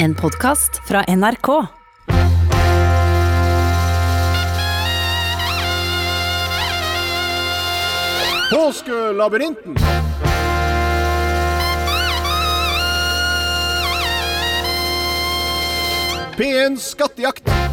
En podkast fra NRK. Påskelabyrinten. P1 Skattejakt.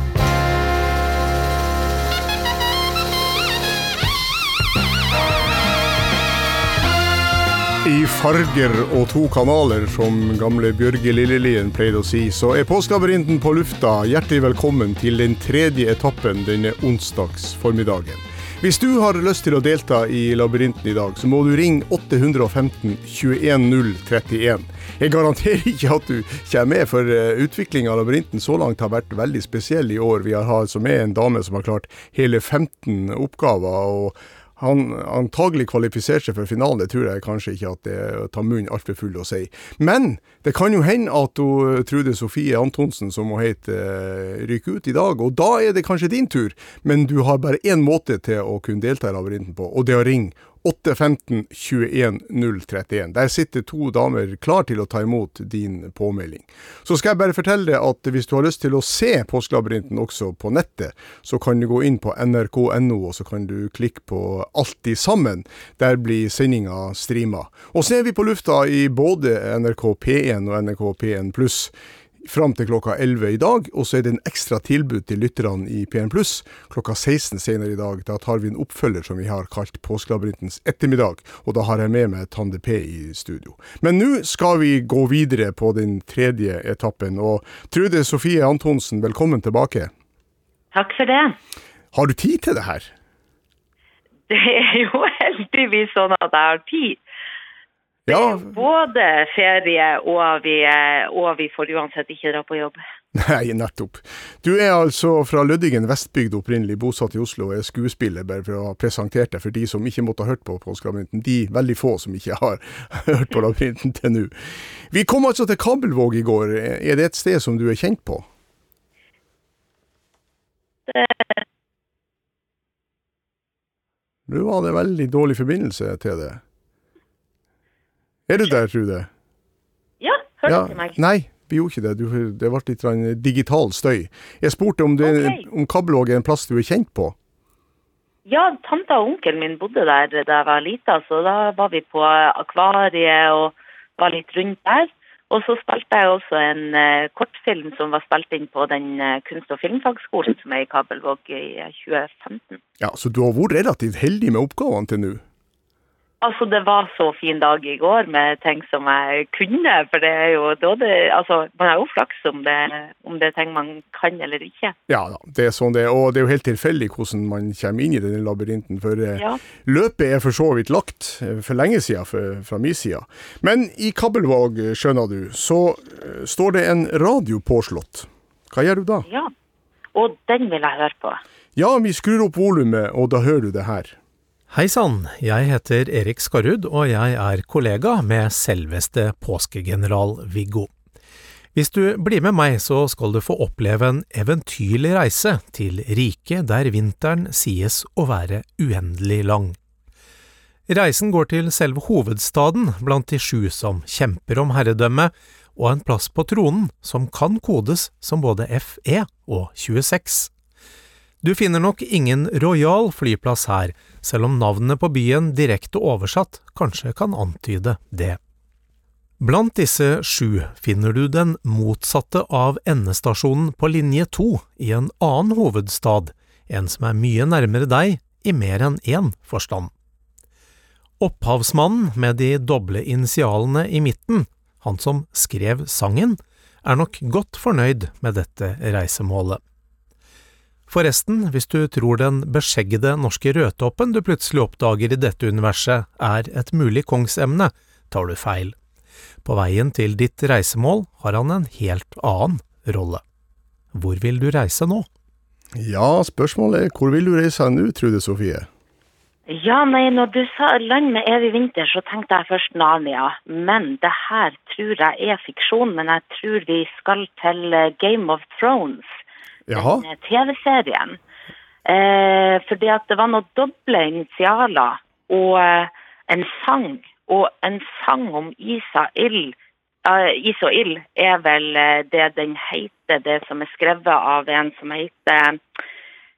I farger og to kanaler, som gamle Bjørge Lillelien pleide å si, så er Påskelabyrinten på lufta. Hjertelig velkommen til den tredje etappen denne onsdags formiddagen. Hvis du har lyst til å delta i labyrinten i dag, så må du ringe 815 21 031. Jeg garanterer ikke at du kommer med, for utviklinga av labyrinten så langt har vært veldig spesiell i år. Vi har altså med en dame som har klart hele 15 oppgaver. og han antagelig kvalifiserte seg for finalen, det tror jeg kanskje ikke at det tar munnen altfor full å si. Men det kan jo hende at hun, Trude Sofie Antonsen, som hun heter, ryker ut i dag. Og da er det kanskje din tur, men du har bare én måte til å kunne delta i labyrinten på, og det er å ringe 815 21 031. Der sitter to damer klar til å ta imot din påmelding. Så skal jeg bare fortelle deg at hvis du har lyst til å se Påskelabyrinten også på nettet, så kan du gå inn på nrk.no, og så kan du klikke på Alltid sammen. Der blir sendinga streama. Og så er vi på lufta i både NRK P1 og NRK P1 pluss fram til klokka 11 i dag, og så er det en ekstra tilbud til lytterne i P1 Pluss klokka 16 senere i dag. Da tar vi en oppfølger som vi har kalt Påskelabyrintens ettermiddag, og da har jeg med meg Tande P i studio. Men nå skal vi gå videre på den tredje etappen, og Trude Sofie Antonsen, velkommen tilbake. Takk for det. Har du tid til det her? Det er jo heldigvis sånn at jeg har tid. Ja. Både ferie og vi, og vi får uansett ikke dra på jobb. Nei, nettopp. Du er altså fra Lødingen vestbygd opprinnelig, bosatt i Oslo og er skuespiller, bare for å ha presentert deg for de som ikke måtte ha hørt på Påskelabyrinten. De veldig få som ikke har hørt på labyrinten til nå. Vi kom altså til Kabelvåg i går. Er det et sted som du er kjent på? Det, Nå var det veldig dårlig forbindelse til det. Er du der, Trude? ja, hørte du meg? Nei, vi gjorde ikke det. Du, det ble litt digital støy. Jeg spurte om, det, Ok. om Kabelvåg er en plass du er kjent på. Ja, tante og onkelen min bodde der da jeg var lita, så da var vi på akvariet og var litt rundt der. Og så spilte jeg også en uh, kortfilm som var spilt inn på den uh, kunst- og filmfagskolen som er i Kabelvåg i eh, 2015. Ja, Så du har vært relativt heldig med oppgavene til nå? Altså, det var så fin dag i går med ting som jeg kunne, for det er jo det Altså, man har jo flaks om det, om det er ting man kan eller ikke. Ja da, det er sånn det er. Og det er jo helt tilfeldig hvordan man kommer inn i denne labyrinten. For eh, Ja. løpet er for så vidt lagt eh, for lenge siden for, fra min side. Men i Kabelvåg, skjønner du, så eh, står det en radio påslått. Hva gjør du da? Ja. Og den vil jeg høre på. Ja, vi skrur opp volumet, og da hører du det her. Hei sann, jeg heter Erik Skarrud, og jeg er kollega med selveste påskegeneral Viggo. Hvis du blir med meg, så skal du få oppleve en eventyrlig reise til riket der vinteren sies å være uendelig lang. Reisen går til selve hovedstaden blant de sju som kjemper om herredømme, og en plass på tronen som kan kodes som både FE og 26. Du finner nok ingen royal flyplass her, selv om navnene på byen direkte oversatt kanskje kan antyde det. Blant disse sju finner du den motsatte av endestasjonen på linje to i en annen hovedstad, en som er mye nærmere deg i mer enn én forstand. Opphavsmannen med de doble initialene i midten, han som skrev sangen, er nok godt fornøyd med dette reisemålet. Forresten, hvis du tror den beskjeggede norske rødtoppen du plutselig oppdager i dette universet er et mulig kongsemne, tar du feil. På veien til ditt reisemål har han en helt annen rolle. Hvor vil du reise nå? Ja, spørsmålet er hvor vil du reise nå, Trude Sofie? Ja, nei, når du sa land med evig vinter, så tenkte jeg først Narnia. Men det her tror jeg er fiksjon, men jeg tror vi skal til eh, Game of Thrones. Den TV-serien. Eh, fordi at det var noen doble initialer og eh, en sang. Og en sang om is av ild Uh, Is og ild er vel eh, det den heter, det som er skrevet av en som heter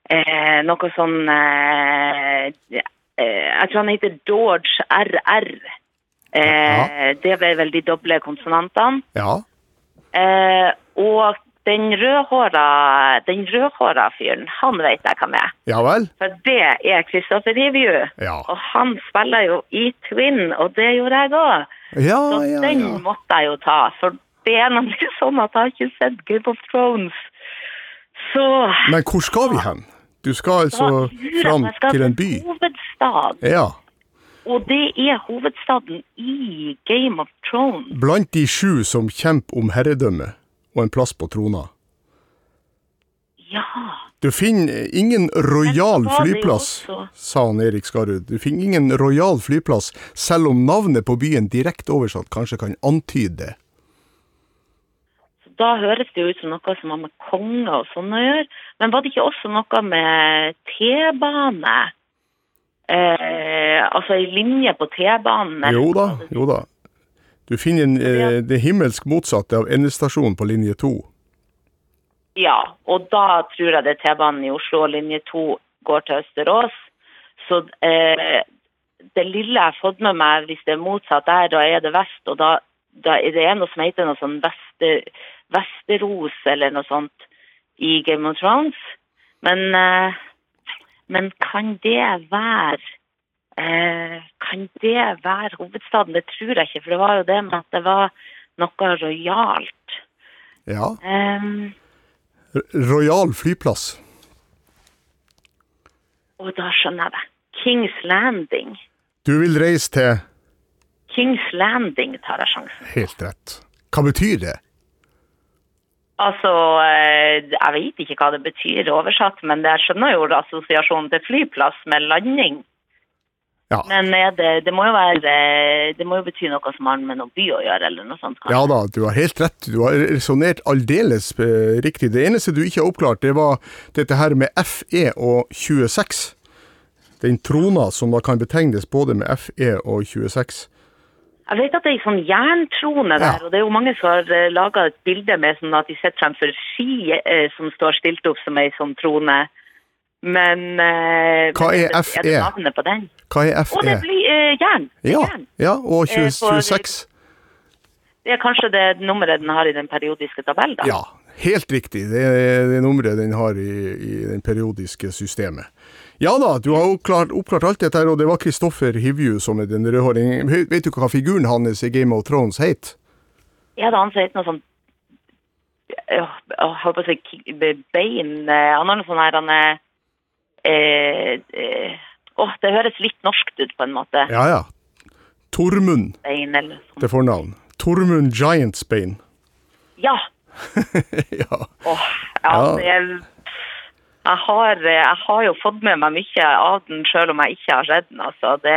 eh, noe sånn eh, eh, Jeg tror han heter George RR. Eh, Det ble vel de doble konsonantene. Ja. Eh, og den rødhåra, den rødhåra fyren, han vet jeg hvem er. Ja vel? For det er Christopher Review. Ja. Og han spiller jo i Twin, og det gjorde jeg òg. Ja, Så ja, den ja. måtte jeg jo ta. For det er nemlig sånn at jeg har ikke sett Game of Thrones. Så Men hvor skal vi hen? Du skal altså da fram skal til en by? Hovedstad. Ja. Og det er hovedstaden i Game of Thrones. Blant de sju som kjemper om herredømme og en plass på trona. Ja. Du finner ingen rojal flyplass, sa han Erik Skarud. Du finner ingen rojal flyplass, selv om navnet på byen direkte oversatt kanskje kan antyde det. Da høres det jo ut som noe som har med konger og sånn å gjøre. Men var det ikke også noe med T-bane? Eh, altså ei linje på T-banen? Jo da, jo da. Du finner en, eh, det himmelsk motsatte av endestasjonen på linje 2. Ja, og da tror jeg det er T-banen i Oslo og linje 2 går til Østerås. Så eh, det lille jeg har fått med meg, hvis det er motsatt der, da er det vest. Og da, da er det noe som heter noe sånn Vester, Vesteros eller noe sånt i Game of Thrones. Men, eh, men kan det være eh, Kan det være hovedstaden? Det tror jeg ikke, for det var jo det med at det var noe rojalt. Ja. Um, Royal flyplass. Og da skjønner jeg det. Kings Landing. Du vil reise til Kings Landing tar jeg sjansen. Helt rett. Hva betyr det? Altså, eh, jeg vet ikke hva det betyr oversatt, men jeg skjønner jo assosiasjonen til flyplass med landing. Ja. Men er det, det må jo være eh, Det må jo bety noe som har med noe by å gjøre, eller noe sånt. kanskje. Ja da, du har helt rett. Du har resonnert aldeles eh, riktig. Det eneste du ikke har oppklart, det var dette her med FE og 26. Den trona som da kan betegnes både med FE og 26. Jeg vet at det er en sånn jerntrone der, Ja. og det er jo mange som har laga et bilde med sånn at de sitter fremfor ski eh, som står stilt opp som ei sånn trone. Men eh, Hva er FE? Er det navnet på den? Hva er Å, det blir eh, jern. Det er Ja, jern. ja og 20, Eh, for- 26. Det er kanskje det nummeret den har i den periodiske tabellen, da? Ja, helt riktig. Det er det nummeret den har i, i den periodiske systemet. Ja da, du har oppklart, oppklart alt dette, her, og det var Kristoffer Hivju som er den rødhåringen. Vet du hva figuren hans i Game of Thrones het? Ja, da han het noe sånn Jeg holdt på å si bein eh, Han har noe sånn her han er eh, eh, Åh, det høres litt norskt ut, på en måte. Ja ja. Tormund Bein eller sånn. til fornavn. Tormund Giantsbane. Ja! ja. Åh, ja, det er jeg har, eh, jeg har jo fått med meg mye av den, selv om jeg ikke har sett den. Altså. Det,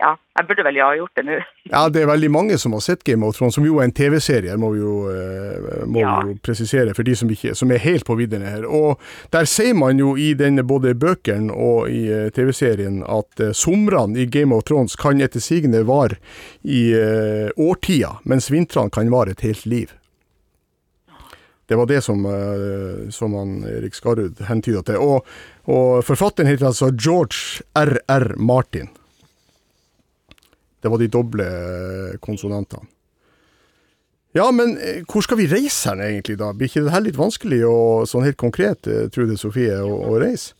ja, jeg burde vel jo ha gjort det nå. ja, det er veldig mange som har sett Game of Thrones, som jo er en TV-serie, må vi jo, eh, må Ja. jo presisere for de som, ikke, som er helt på viddene her. Og der sier man jo i denne, både bøkene og i eh, TV-serien at somrene i Game of Thrones kan etter sigende vare i årtier, mens vintrene kan vare et helt liv. Det var det som, eh, som han Erik Skarud hentyda til. Og, og forfatteren heter altså George R.R. Martin. Det var de doble eh, konsonantene. Ja, men eh, hvor skal vi reise her egentlig, da? Blir ikke det her litt vanskelig og sånn helt konkret, Trude Sofie, å, å reise?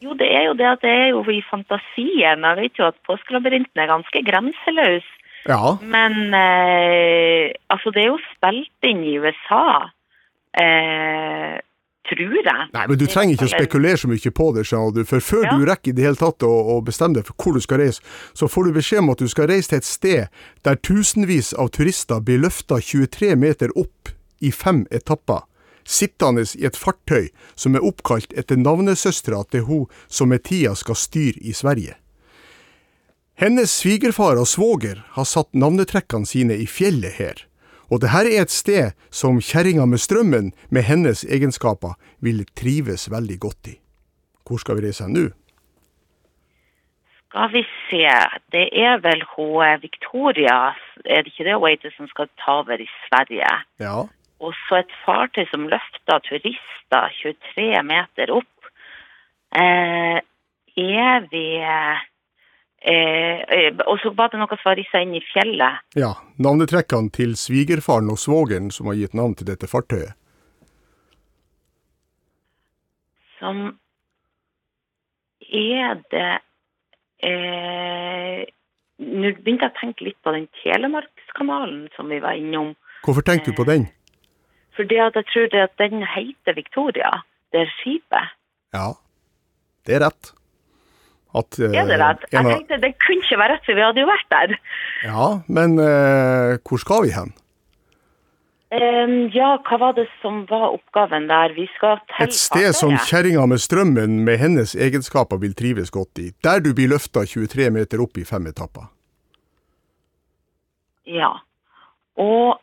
Jo, det er jo det at det er jo i fantasien. Jeg vet jo at påskelabyrinten er ganske grenseløs. Ja. Men eh, altså, det er jo spilt inn i USA. Eh, tror jeg. Nei, men du trenger ikke å spekulere så mye på det, skjønner du. For før Ja. du rekker i det hele tatt å, å bestemme deg for hvor du skal reise, så får du beskjed om at du skal reise til et sted der tusenvis av turister blir løfta 23 meter opp i fem etapper, sittende i et fartøy som er oppkalt etter navnesøstera til hun som med tida skal styre i Sverige. Hennes svigerfar og svoger har satt navnetrekkene sine i fjellet her, og det her er et sted som kjerringa med strømmen, med hennes egenskaper, vil trives veldig godt i. Hvor skal vi reise nå? Skal vi se, det er vel hun Victoria, er det ikke det hun heter, som skal ta over i Sverige? Ja. Og så et fartøy som løfter turister 23 meter opp. Eh, er vi eh, eh, Og så var det noe som var rissa inn i fjellet. ja. Navnetrekkene til svigerfaren og svogeren som har gitt navn til dette fartøyet. Som er det eh, Nå begynte jeg å tenke litt på den Telemarkskanalen som vi var innom. Hvorfor tenker du på den? Fordi at jeg tror det at den heter Victoria, det er skipet. Ja, det er rett. At, eh, Er det rett? Jeg tenkte det kunne ikke være rett, for vi hadde jo vært der. Ja, men eh, hvor skal vi hen? Um, ja, hva var det som var oppgaven der? Vi skal til Et sted som kjerringa med strømmen med hennes egenskaper vil trives godt i. Der du blir løfta 23 meter opp i fem etapper. Ja. Og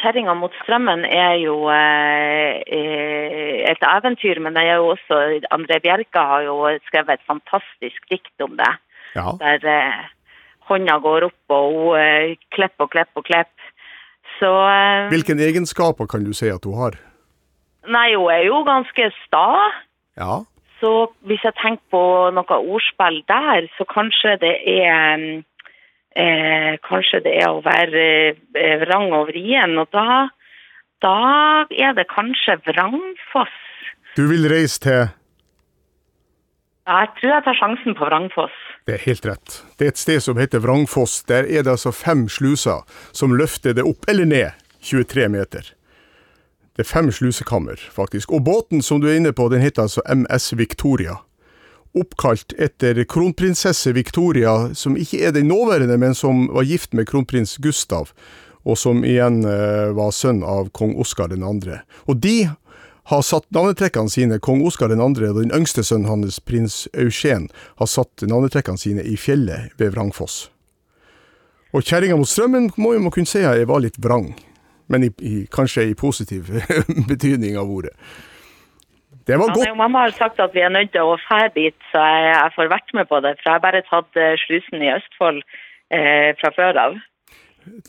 Kjerringa mot strømmen er jo eh, eh, et eventyr, men det er jo også André Bjerka har jo skrevet et fantastisk dikt om det. Ja. Der eh, hånda går opp, og hun eh, klipper og klipper og klipper. Så eh, Hvilke egenskaper kan du si at hun har? Nei, hun er jo ganske sta. Ja. Så hvis jeg tenker på noe ordspill der, så kanskje det er eh, Kanskje det er å være eh, vrang og vrien. Og da, da er det kanskje Vrangfoss. Du vil reise til Ja, jeg tror jeg tar sjansen på Vrangfoss. Det er helt rett. Det er et sted som heter Vrangfoss. Der er det altså fem sluser som løfter det opp eller ned 23 meter. Det er fem slusekammer, faktisk. Og båten som du er inne på, den heter altså MS Victoria. Oppkalt etter kronprinsesse Victoria, som ikke er den nåværende, men som var gift med kronprins Gustav, og som igjen eh, var sønn av kong Oskar 2. Og de har satt navnetrekkene sine, kong Oskar 2. og den yngste sønnen hans, prins Eugen, har satt navnetrekkene sine i fjellet ved Vrangfoss. Og kjerringa mot strømmen må jo kunne si jeg var litt vrang, men i, i, kanskje i positiv betydning av ordet. Det var Ja, godt. nei, mamma har sagt at vi er nødt til å dra dit, så jeg, jeg får vært med på det. For jeg har bare tatt eh, slusen i Østfold eh, fra før av.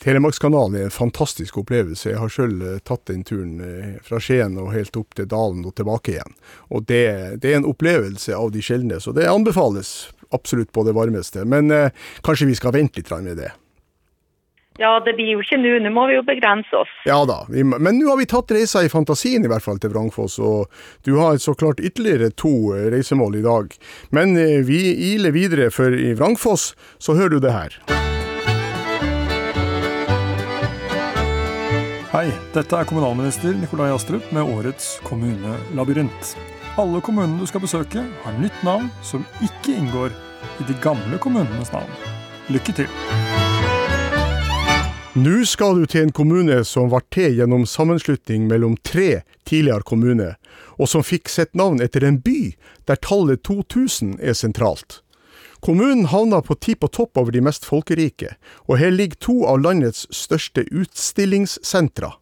Telemarkskanalen er en fantastisk opplevelse. Jeg har sjøl tatt den turen eh, fra Skien og helt opp til Dalen og tilbake igjen. Og det, det er en opplevelse av de sjeldne, så det anbefales absolutt på det varmeste. Men eh, kanskje vi skal vente litt med det. Ja, det blir jo ikke nå. Nå må vi jo begrense oss. Ja da, men nå har vi tatt reisa i fantasien i hvert fall til Vrangfoss, og du har så klart ytterligere to eh, reisemål i dag. Men eh, vi iler videre, for i Vrangfoss så hører du det her. Hei, dette er kommunalminister Nikolai Astrup med årets kommunelabyrint. Alle kommunene du skal besøke, har nytt navn som ikke inngår i de gamle kommunenes navn. Lykke til! Nå skal du til en kommune som ble til gjennom sammenslutning mellom tre tidligere kommuner, og som fikk sitt navn etter en by der tallet 2000 er sentralt. Kommunen havna på ti på topp over de mest folkerike, og her ligger to av landets største utstillingssentra.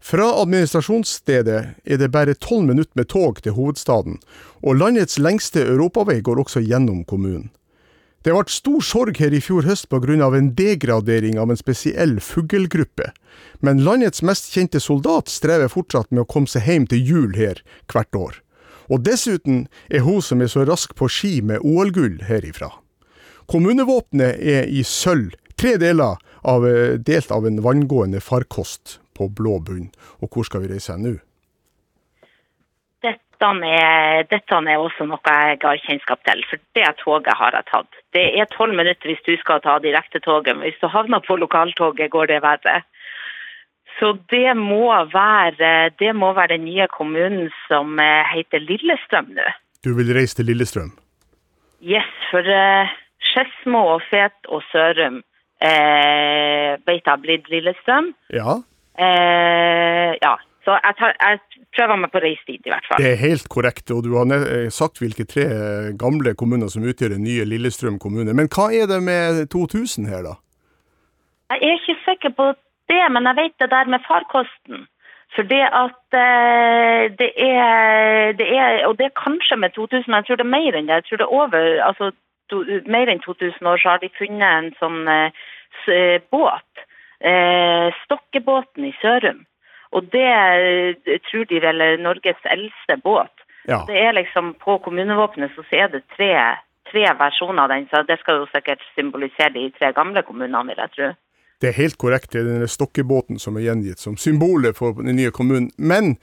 Fra administrasjonsstedet er det bare tolv minutter med tog til hovedstaden, og landets lengste europavei går også gjennom kommunen. Det ble stor sorg her i fjor høst pga. en degradering av en spesiell fuglegruppe, men landets mest kjente soldat strever fortsatt med å komme seg hjem til jul her hvert år. Og dessuten er hun som er så rask på ski med OL-gull herifra. Kommunevåpenet er i sølv, tre deler av, delt av en vanngående farkost på blå bunn. Og hvor skal vi reise nå? Dette er, dette er også noe jeg har kjennskap til, for det toget har jeg tatt. Det er tolv minutter hvis du skal ta direktetoget, men hvis du havner på lokaltoget, går det verre. Så det må være, det må være den nye kommunen som eh, heter Lillestrøm nå. Du vil reise til Lillestrøm? Yes, for uh, Skedsmo og Fet og Sørum eh, vet jeg har blitt Lillestrøm. Ja, Eh, ja, så jeg, tar, jeg prøver meg på reise dit i hvert fall. det er helt korrekt, og du har eh, sagt hvilke tre eh, gamle kommuner som utgjør den nye Lillestrøm kommune. Men hva er det med 2000 her, da? Jeg er ikke sikker på det, men jeg vet det der med farkosten. For det at eh, det, er, det er Og det er kanskje med 2000, men jeg tror det er mer enn det. Jeg tror det er over Altså, to, mer enn 2000 år så har de funnet en sånn båt. Eh, Stokkebåten i Sørum. Og det eh, tror de vel er Norges eldste båt. Ja. Det er liksom På kommunevåpenet så er det tre, tre versjoner av den, så det skal jo sikkert symbolisere de tre gamle kommunene, vil jeg tro. Det er helt korrekt, det er denne stokkebåten som er gjengitt som symbolet for den nye kommunen. Men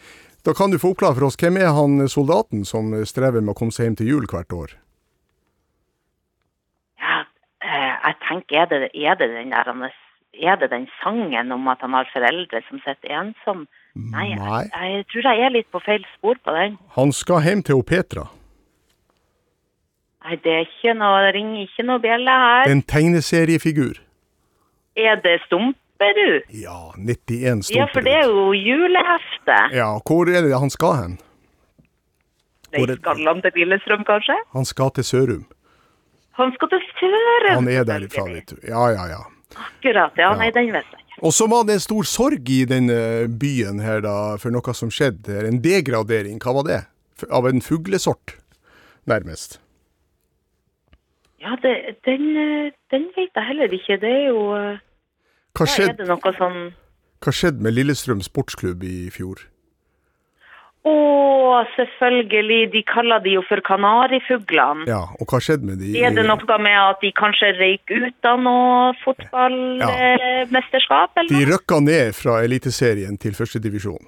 da kan du få oppklare for oss, hvem er han soldaten som strever med å komme seg hjem til jul hvert år? Ja, eh, jeg tenker, er det, er det den der er- det den sangen om at han har foreldre som sitter ensom? Nei, jeg, jeg tror jeg er litt på feil spor på den. Han skal hjem til Petra. Nei, det er ikke noe, det ringer ikke noe bjelle her. En tegneseriefigur. Er det Stumperud? Ja, 91 Stumperud. Ja, for det er jo julehefte. Ja, hvor er det han skal hen? Er- Skal han til Lillestrøm, kanskje? Han skal til Sørum. Han skal til Sørum. Han er derifra, vet du. Ja, ja, ja. Akkurat, ja. Nei, den vet jeg ikke. Og så var det en stor sorg i denne byen her da, for noe som skjedde. her. En degradering, hva var det? Av en fuglesort, nærmest. Ja, det, den, eh, den vet jeg heller ikke. Det er jo eh, Hva skjedde, er det noe sånn hva skjedde med Lillestrøm sportsklubb i fjor? Å, selvfølgelig. De kaller de jo for kanarifuglene. Ja, og hva skjedde med de? Er det noe med at de kanskje røyk ut av noe fotballmesterskap, eller De røkka ned fra Eliteserien til førstedivisjon.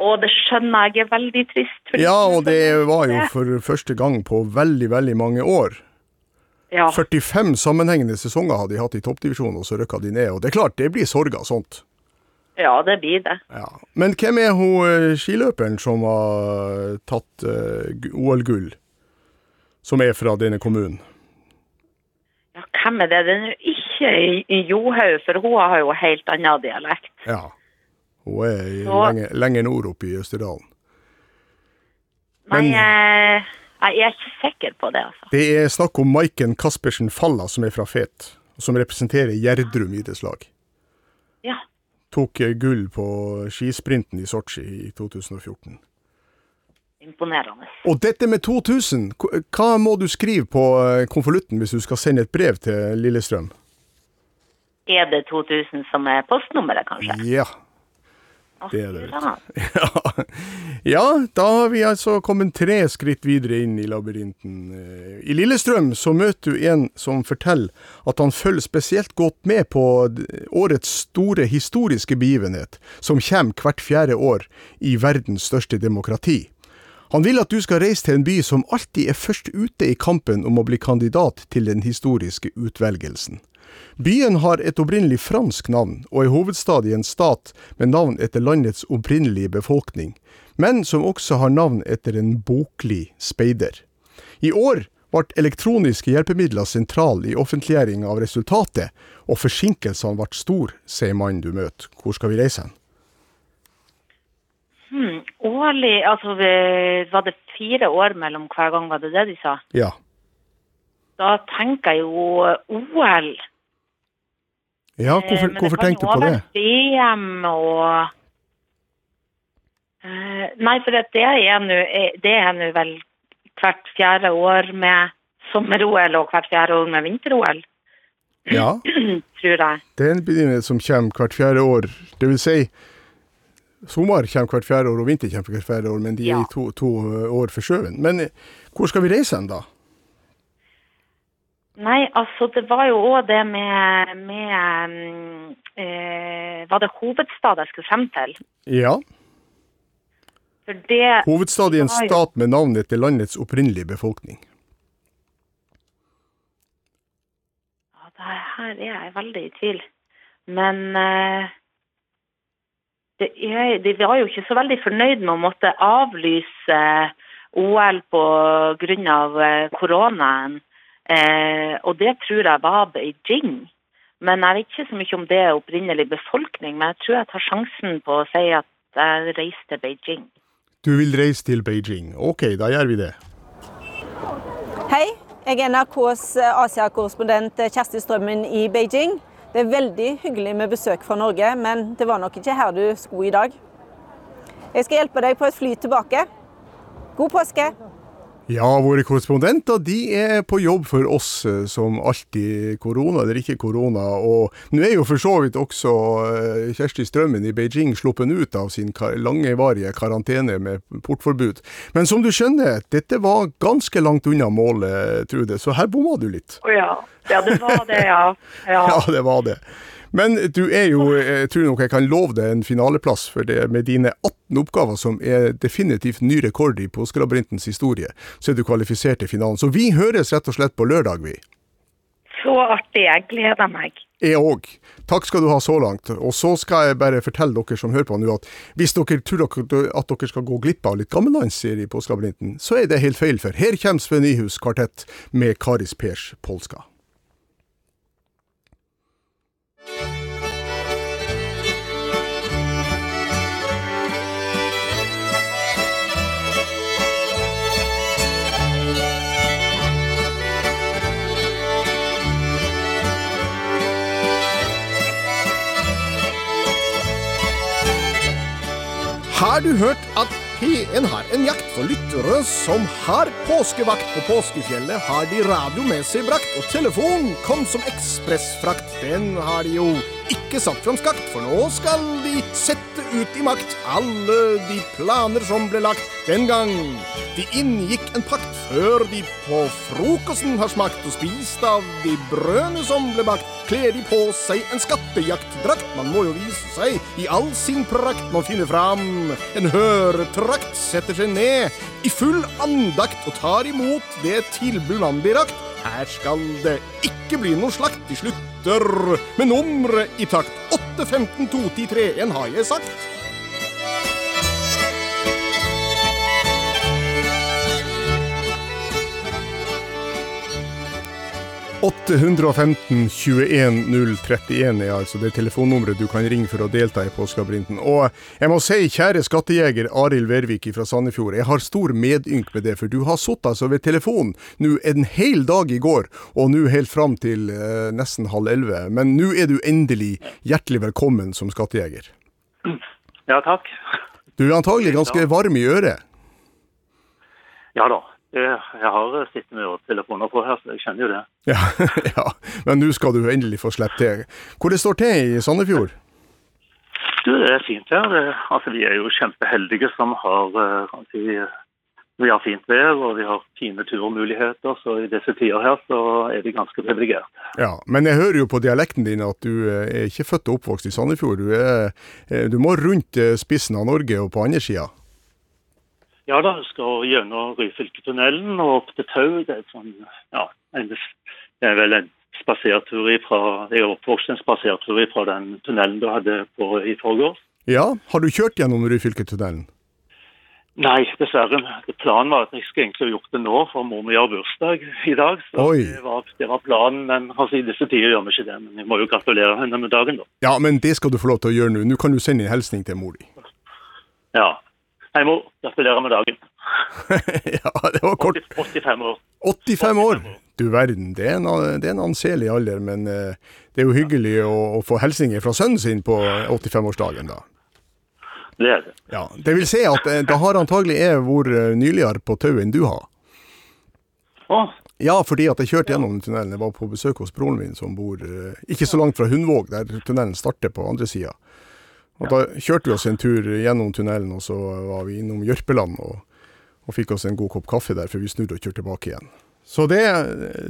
Og det skjønner jeg er veldig trist. Ja, og det var jo for første gang på veldig, veldig mange år. Ja, 45 sammenhengende sesonger hadde de hatt i toppdivisjonen, og så røkka de ned. Og det er klart, det blir sorg av sånt. Ja, det blir det. Ja. Men hvem er hun eh, skiløperen som har tatt eh, OL-gull, som er fra denne kommunen? Ja, hvem er det? Den er ikke i, Johaug, for hun har jo helt annen dialekt. Ja. Hun er Så- lenger, lenger nord oppe i Østerdalen. Nei, Men- eh, jeg er ikke sikker på det, altså. Det er snakk om Maiken Caspersen Falla, som er fra Fet, og som representerer Gjerdrum idrettslag. Ja. Tok eh, gull på skisprinten i Sotsji i 2014. Imponerende. Og dette med 2000, hva- må du skrive på eh, konvolutten hvis du skal sende et brev til Lillestrøm? Er det 2000 som er postnummeret, kanskje? Ja. Det er det, Ja. Ja, da har vi altså kommet tre skritt videre inn i labyrinten. Eh, I Lillestrøm så møter du en som forteller at han følger spesielt godt med på årets store historiske begivenhet, som kommer hvert fjerde år i verdens største demokrati. Han vil at du skal reise til en by som alltid er først ute i kampen om å bli kandidat til den historiske utvelgelsen. Byen har et opprinnelig fransk navn, og er hovedstad i en stat med navn etter landets opprinnelige befolkning, men som også har navn etter en boklig speider. I år ble elektroniske hjelpemidler sentral i offentliggjøring av resultatet, og forsinkelsene ble store, sier mannen du møter. Hvor skal vi reise hen? Hmm, årlig, altså var det fire år mellom hver gang, var det det de sa? Ja. Da tenker jeg jo OL. Ja, Eh, hvorfor, hvorfor tenkte du jo på også det? være VM og Eh, Nei, for det er nå eh, det er nå vel hvert fjerde år med sommer-OL og hvert fjerde år med vinter-OL, Ja, tror jeg. det er en begivenhet som kommer hvert fjerde år. Det vil si, sommer kommer hvert fjerde år, og vinter kommer hvert fjerde år, men de er Ja. i to, to år forskjøven. Men hvor skal vi reise hen, da? Nei, altså det var jo òg det med, med mm, eh, Var det hovedstad jeg skulle frem til? Ja, det hovedstad i en stat med navnet til landets opprinnelige befolkning. Ja, det her er jeg veldig i tvil. Men eh, er, de var jo ikke så veldig fornøyd med å måtte avlyse OL på grunn av eh, koronaen. Eh, og det tror jeg var Beijing. Men jeg vet ikke så mye om det er opprinnelig befolkning. Men jeg tror jeg tar sjansen på å si at jeg reiser til Beijing. Du vil reise til Beijing. Ok, da gjør vi det. Hei, jeg er NRKs Asia-korrespondent Kjersti Strømmen i Beijing. Det er veldig hyggelig med besøk fra Norge, men det var nok ikke her du skulle i dag. Jeg skal hjelpe deg på et fly tilbake. God påske! Ja, våre korrespondenter de er på jobb for oss eh, som alltid, korona eller ikke korona. Og nå er jo for så vidt også eh, Kjersti Strømmen i Beijing sluppet ut av sin langevarige karantene med portforbud. Men som du skjønner, dette var ganske langt unna målet, Trude, så her bomma du litt. Ja. ja, det var det, ja. Ja, ja det var det. Men du er jo, jeg tror nok jeg kan love deg en finaleplass for det. Med dine 18 oppgaver, som er definitivt ny rekord i Påskelabyrintens historie, så er du kvalifisert til finalen. Så vi høres rett og slett på lørdag, vi. Så artig. Jeg gleder meg. Jeg òg. Takk skal du ha så langt. Og så skal jeg bare fortelle dere som hører på nå, at hvis dere tror at dere skal gå glipp av litt gammeldansserie i Påskelabyrinten, så er det helt feil, for her kommer Sven Nyhus kvartett med Karis Pers polska. Har du hørt at P1 har en jakt for lyttere som har påskevakt på påskefjellet? Har de radio med seg brakt, og telefon kom som ekspressfrakt. Den har de jo ikke satt fram skakt, for nå skal de sette ut i makt alle de planer som ble lagt den gang. De inngikk en pakt før de på frokosten har smakt og spist av de brødene som ble bakt. Kler de på seg en skattejaktdrakt, man må jo vise seg i all sin prakt. Man finner fram en høretrakt, setter seg ned i full andakt og tar imot det tilbud man blir rakt. Her skal det ikke bli noe slakt. De slutter med nummeret i takt. 8, 15, 2, 10, 3, 1 har jeg sagt. 815 21 031 er altså det telefonnummeret du kan ringe for å delta i Påskelabyrinten. Og jeg må si, kjære skattejeger Arild Vervik fra Sandefjord, jeg har stor medynk med det, for du har sittet altså ved telefonen nå en hel dag i går, og nå helt fram til eh, nesten halv elleve. Men nå er du endelig hjertelig velkommen som skattejeger. Ja, takk. Du er antagelig ganske varm i øret? Ja da. Jeg har sittet med telefoner på her, så jeg kjenner jo det. Ja, ja. men nå skal du endelig få slippe til. Hvor det står til i Sandefjord? Du, Det er fint her. Det, altså, Vi er jo kjempeheldige som har eh, si, vi har fint vær og vi har fine turmuligheter. Så i disse tider her så er vi ganske privilegert. Ja, Men jeg hører jo på dialekten din at du eh, er ikke født og oppvokst i Sandefjord. Du, er, eh, du må rundt spissen av Norge og på andre sida? Ja da, skal gjennom Ryfylketunnelen og opp til Tau. Det er, sånn, ja, en, det er vel en spasertur ifra Jeg er oppvokst en spasertur fra den tunnelen du hadde på i forgårs. Ja, har du kjørt gjennom Ryfylketunnelen? Nei, dessverre. Planen var at jeg skulle egentlig gjort det nå, for mor mi har bursdag i dag. Så det var, det var, planen, men altså, i disse tider gjør vi ikke det. Men jeg må jo gratulere henne med dagen, da. Ja, men det skal du få lov til å gjøre nå. Nå kan du sende en hilsen til mor di. Ja, Hei, mor. Gratulerer med dagen. ja, det var kort. 85 år. 85 år? Du verden, det er en, det er en anselig alder, men uh, det er jo hyggelig å, å få hilsninger fra sønnen sin på 85-årsdagen, da. Det er det. Ja, Det vil si at uh, da har antagelig jeg vært uh, nyligere på tauet enn du har. Å? Ja, fordi at jeg kjørte gjennom tunnelen. Jeg var på besøk hos broren min som bor ikke så langt fra Hundvåg, der tunnelen starter på andre sida. Og Da kjørte vi oss en tur gjennom tunnelen, og så var vi innom Jørpeland og, og fikk oss en god kopp kaffe der, før vi snudde og kjørte tilbake igjen. Så det,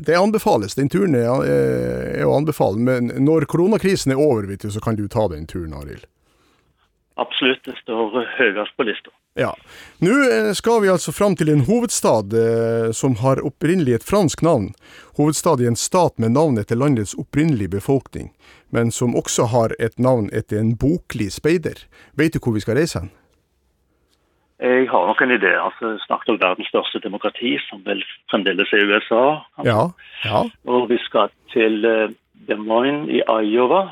det anbefales. Den turen er, er, å anbefale. Men når koronakrisen er over, du, så kan du ta den turen, Arild. Absolutt. Det står høyest på lista. Ja. Nå eh, skal vi altså fram til en hovedstad eh, som har opprinnelig et fransk navn. Hovedstad i en stat med navn etter landets opprinnelige befolkning men som også har et navn etter en boklig speider. Vet du hvor vi skal reise hen? Jeg har nok en idé. altså Snakket om verdens største demokrati, som vel fremdeles er USA. Ja, ja. Og vi skal til uh, Des Moines i Iowa.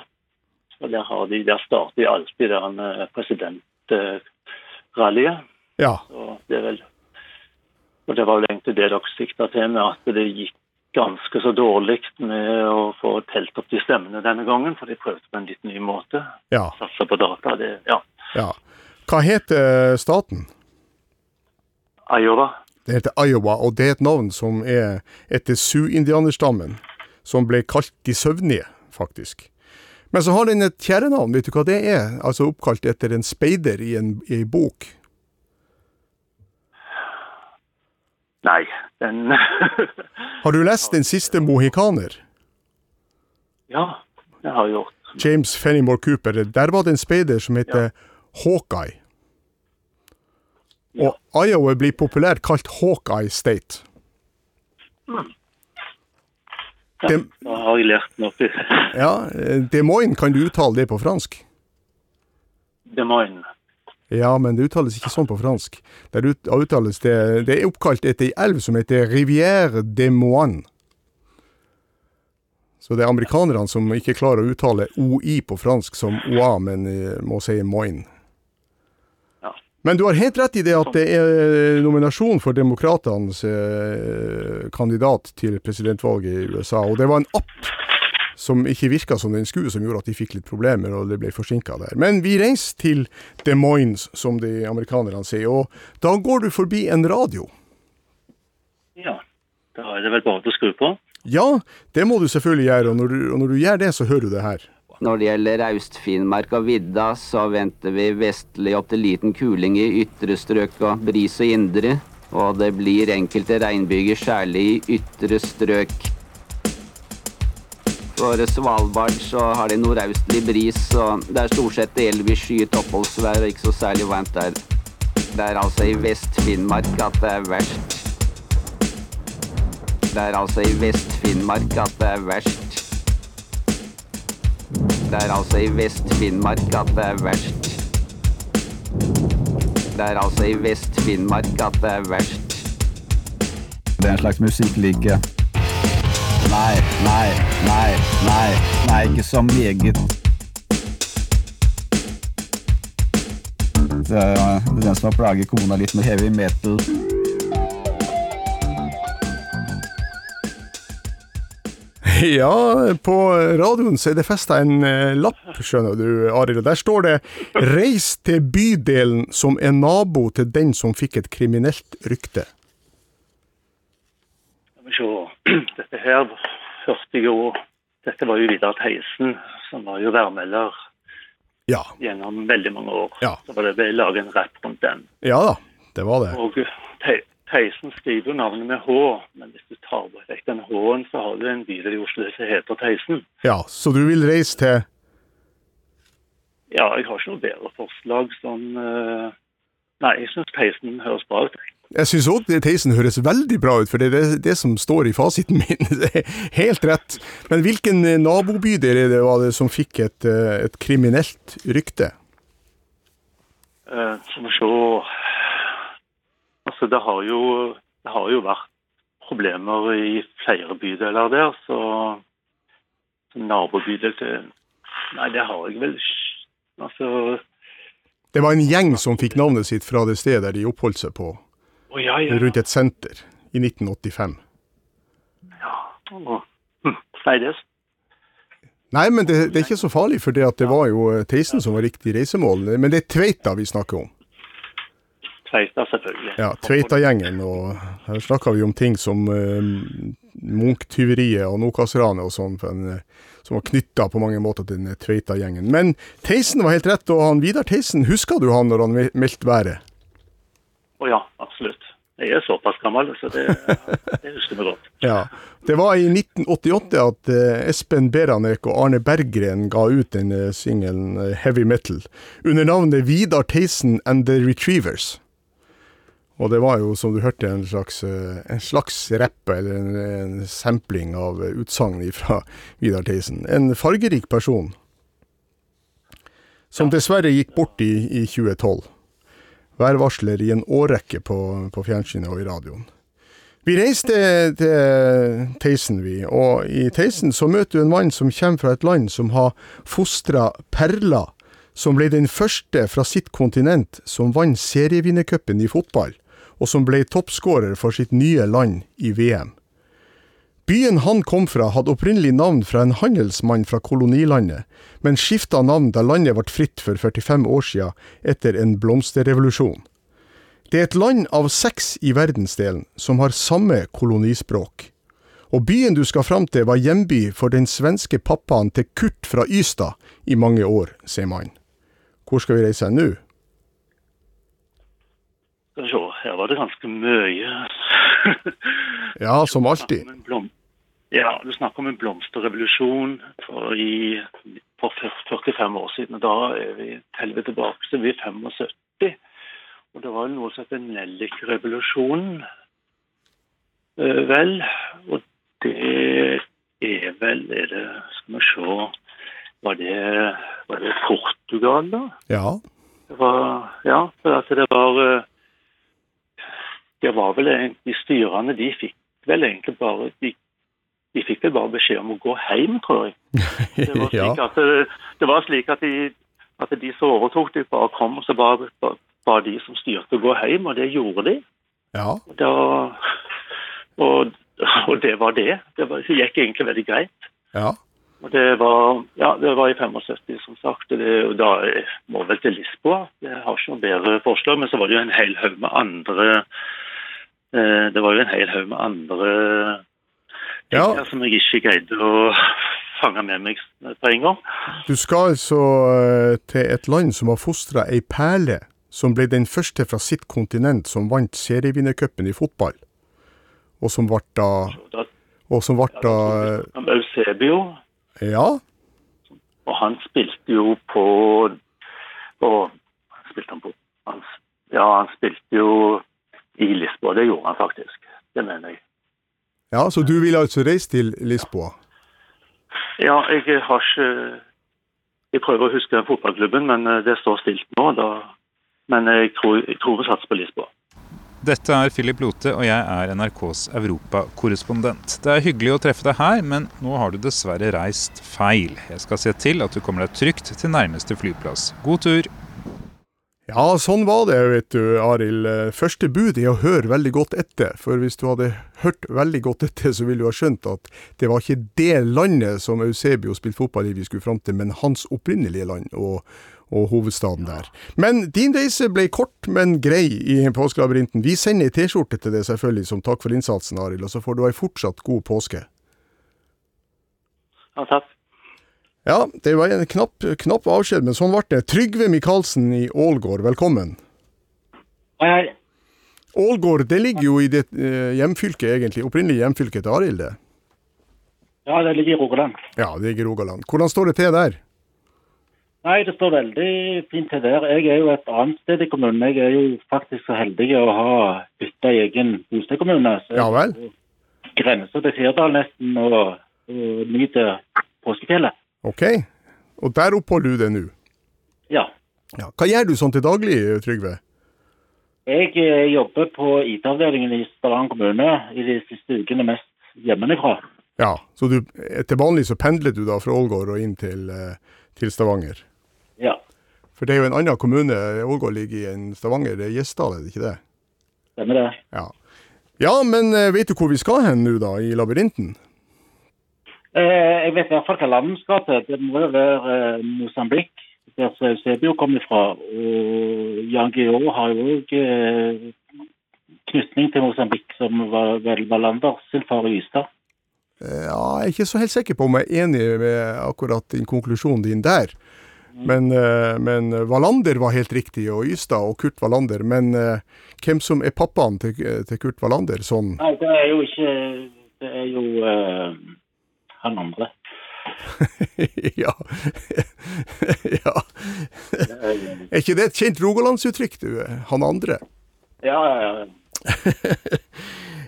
Og Der, har de, der starter de alltid der uh, presidentrallyet. Ja. Så det er vel og Det var vel egentlig det dere sikta til med at det gikk ganske så dårlig med å få telt opp de stemmene denne gangen, for de prøvde på en litt ny måte. Ja. Satse på data. Det, ja. ja. Hva heter staten? Iowa. Det heter Iowa, og det er et navn som er etter Sioux-indianerstammen, som ble kalt De søvnige, faktisk. Men så har den et kjærenavn, vet du hva det er? Altså oppkalt etter en speider i en, i en bok. Nei, den Har du lest Den siste mohikaner? Ja, det har jeg gjort. James Fenimore Cooper. Der var det en speider som heter Hawkeye. Og Iowa blir populært kalt Hawkeye State. Ja, Det- da har jeg lært noe. Ja, eh, Des Moines, kan du uttale det på fransk? Des Moines. Ja, men det uttales ikke sånn på fransk. Det, uttales det Det er oppkalt etter ei elv som heter Rivière des Moines. Så det er amerikanerne som ikke klarer å uttale OI på fransk som OA, men eh, må si Moine. Men du har helt rett i det at det er nominasjon for demokratenes eh, kandidat til presidentvalget i USA, og det var en app som ikke virka som den skulle, som gjorde at de fikk litt problemer og det ble forsinka der. Men vi reiser til Des Moines, som de amerikanerne sier, og da går du forbi en radio. Ja, da er det vel bare å skru på. Ja, det må du selvfølgelig gjøre, og når du, og når du gjør det, så hører du det her. Når det gjelder Aust-Finnmark og vidda, så venter vi vestlig opp til liten kuling i ytre strøk og bris og indre. Og det blir enkelte regnbyger, særlig i ytre strøk. For Svalbard så har de nordøstlig bris, og det er stort sett delvis skyet oppholdsvær og ikke så særlig varmt der. Det er altså i Vest-Finnmark at det er verst. Det er altså i Vest-Finnmark at det er verst. Det er altså i Vest-Finnmark at det er verst. Det er altså i Vest-Finnmark at det er verst. Det er en slags musikklige. Nei, nei, nei, nei, nei, ikke så meget. Det er den som har plaget kona litt med heavy metal. Ja, på radioen så er det festa en eh, lapp, skjønner du, Arild. Der står det 'Reis til bydelen som er nabo til den som fikk et kriminelt rykte'. Vi se. Dette her hørte jo Dette var jo Vidar Theisen, som var jo værmelder Ja. gjennom veldig mange år. Ja. Så var det ble laget en rapp rundt den. Ja da, det var det. Og Te- Theisen skriver jo navnet med H, men hvis du tar vekk den H-en, så har du en bydel i Oslo som heter Theisen. Ja, Så du vil reise til Ja, jeg har ikke noe bedre forslag sånn eh, Nei, jeg syns peisen høres bra ut. Jeg syns òg Theisen høres veldig bra ut, for det er det, som står i fasiten min. Det er Helt rett. Men hvilken eh, nabobydel er det, var det som fikk et, eh, et kriminelt rykte? Eh, så vi se Altså, det har jo det har jo vært problemer i flere bydeler der, så nabobydel til Nei, det har jeg vel ikke. Altså Det var en gjeng som fikk navnet sitt fra det stedet der de oppholdt seg på, oh, ja, ja. rundt et senter, i 1985. Ja, hm, Nei, men det, det er ikke så farlig, for det, det var jo eh, Theisen som var riktig reisemål. Men det er Tveita vi snakker om. Tveita, selvfølgelig. Ja, Tveita-gjengen, og her snakker vi om ting som uh, Munch-tyveriet og Nokas-ranet og sånn, som var knytta på mange måter til den Tveita-gjengen. Men Theisen var helt rett, og han Vidar Theisen, husker du han når han me- meldte været? Å ja, absolutt. Jeg er såpass gammel, så det, det husker vi godt. Ja. Det var i 1988 at eh, Espen Beranek og Arne Berggren ga ut den uh, singelen eh, Heavy Metal, under navnet Vidar Theisen and The Retrievers. Og det var jo, som du hørte, en slags, eh, en slags rapp, eller en, en sampling av utsagn fra Vidar Theisen. En fargerik person, som dessverre gikk bort i, i 2012. Værvarsler i en årrekke på, på fjernsynet og i radioen. Vi reiste til Theisen, vi, og i Theisen så møter du en mann som kommer fra et land som har fostra perler, som ble den første fra sitt kontinent som vant serievinnercupen i fotball, og som ble toppskårer for sitt nye land i VM. Byen han kom fra hadde opprinnelig navn fra en handelsmann fra kolonilandet, men skifta navn da landet ble fritt for 45 år siden etter en blomsterrevolusjon. Det er et land av seks i verdensdelen som har samme kolonispråk. Og byen du skal fram til var hjemby for den svenske pappaen til Kurt fra Ystad i mange år, sier man. Hvor skal vi reise nå? Skal vi se, var det ganske mye. Ja, som alltid. Ja, du snakker om en blomsterrevolusjon for, i, for 45 år siden. og Da er vi teller vi tilbake, så er 75. Og det var jo noe som heter Nellik-revolusjonen. Eh, vel, og det er vel er det, Skal vi se Var det, var det Portugal, da? Ja. Det var, ja, for at det var eh, Det var vel egentlig styrene De fikk vel egentlig bare De, de fikk vel bare beskjed om å gå hjem, tror jeg. Det var slik at, det, det var slik at, de, at de som overtok, de bare kom, og så bare ba de som styrte å gå hjem, og det gjorde de. ja. Da, og, og det var det. Det, var, det gikk egentlig veldig greit. Ja. Og det var, ja, det var i 75, som sagt. og Det, og da må vel til Lisboa. Jeg har ikke noe bedre forslag. Men så var det jo en hel haug med andre eh, Det var jo en hel haug med andre Ja. som jeg ikke greide å fange med meg på en gang. Du skal altså eh, til et land som har fostra ei perle, som ble den første fra sitt kontinent som vant serievinnercupen i fotball. Og som ble da Og som ble da Eusebio, Ja, og han spilte jo på, på spilte han på han, Ja, han spilte jo i Lisboa. Det gjorde han faktisk. Det mener jeg. ja så du vil altså reise til Lisboa? Ja, jeg har ikke Jeg prøver å huske den fotballklubben, men eh, det står stilt nå. Da. Men jeg tror, jeg tror vi satser på Lisboa. Dette er Philip Lote, og jeg er NRKs europakorrespondent. Det er hyggelig å treffe deg her, men nå har du dessverre reist feil. Jeg skal se til at du kommer deg trygt til nærmeste flyplass. God tur! Ja, sånn var det, vet du, Arild. Eh, Første bud er å høre veldig godt etter. For hvis du hadde hørt veldig godt etter, så ville du ha skjønt at det var ikke det landet som Eusebio spilte fotball i vi skulle fram til, men hans opprinnelige land og, og hovedstaden der. Men din reise ble kort, men grei i påskelabyrinten. Vi sender ei T-skjorte til deg selvfølgelig som takk for innsatsen, Arild, og så får du ei fortsatt god påske. Ja, takk. Ja, det var en knapp, knapp avskjed, men sånn ble det. Trygve Michaelsen i Ålgård, velkommen. Hei, hei. Ålgård det ligger jo i ditt eh, hjemfylke, egentlig. Opprinnelig hjemfylke til Arild, det. Ja, det ligger i Rogaland. Ja, det ligger i Rogaland. Hvordan står det til der? Nei, det står veldig fint til der. Jeg er jo et annet sted i kommunen. Jeg er jo faktisk så heldig å ha bytta egen bostedkommune. Så Ja vel? Grensa til Sirdal nesten, og, og nyter påskefjellet. Ok. Og der oppholder du deg nå? Ja. Ja. Hva gjør du sånn til daglig, Trygve? Jeg eh, jobber på IT-avdelingen i Stavanger kommune i de siste ukene mest hjemmefra. Ja, så du, til vanlig så pendler du da fra Ålgård og inn til, eh, til Stavanger? Ja, For det er jo en annen kommune, Ålgård ligger i en Stavanger, det er Gjesdal, er det ikke det? stemmer det. Ja. Ja, men eh, vet du hvor vi skal hen nå da, i labyrinten? Eh, jeg vet i hvert fall hva landet skal til. Det må jo være eh, Mosambik, der som kom kommer fra. Og Jan Georg har jo òg eh, knytning til Mosambik, som var vel Wallander sin far i Ystad. Ja, jeg er ikke så helt sikker på om jeg er enig med akkurat din konklusjonen din der. Men, men Wallander var helt riktig, og Ystad og Kurt Wallander. Men hvem som er pappaen til, til Kurt Wallander, sånn Nei, det er jo ikke Det er jo han andre. ja. ja. Er ikke det et kjent rogalandsuttrykk, du? Han andre? Ja, ja, ja.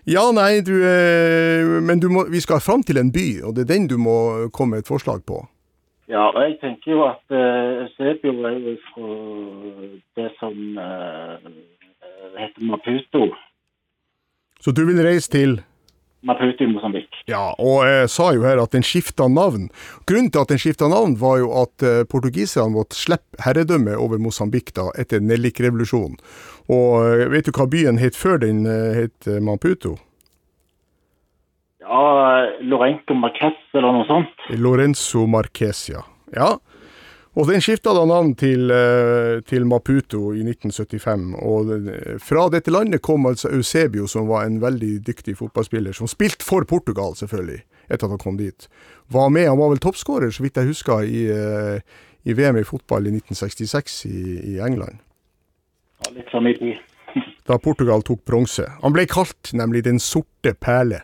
Ja, nei, du eh, Men du må, vi skal fram til en by, og det er den du må komme med et forslag på. Ja, og jeg tenker jo at uh, Eusebio er jo fra det som uh, heter Maputo. Så du vil reise til Maputo i Mosambik. Ja, og jeg sa jo her at den skifta navn. Grunnen til at den skifta navn, var jo at eh, portugiserne måtte slippe herredømmet over Mosambik da, etter Nellik-revolusjonen. Og eh, vet du hva byen het før den eh, het Maputo? Ja, Lorenco Marquez eller noe sånt. Lorenzo Marquez, ja. ja. Og den skifta da navn til, eh, til, Maputo i 1975. Og fra dette landet kom altså Eusebio, som var en veldig dyktig fotballspiller, som spilte for Portugal, selvfølgelig, etter at han kom dit. Var med, Han var vel toppskårer, så vidt jeg husker, i, eh, i, VM i fotball i 1966 i, i England. Ja, litt samme tid. da Portugal tok bronse. Han ble kalt nemlig Den sorte perle.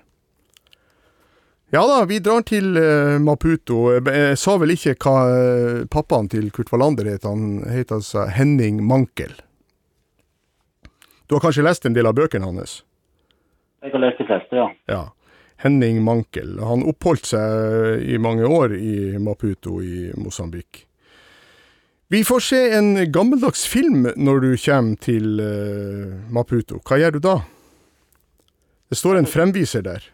Ja da, vi drar til uh, Maputo. Jeg sa vel ikke hva uh, pappaen til Kurt Wallander het. Han het altså Henning Mankel. Du har kanskje lest en del av bøkene hans? Jeg har lest de fleste, ja. ja. Henning Mankel. Han oppholdt seg i mange år i Maputo i Mosambik. Vi får se en gammeldags film når du kommer til uh, Maputo. Hva gjør du da? Det står en fremviser der.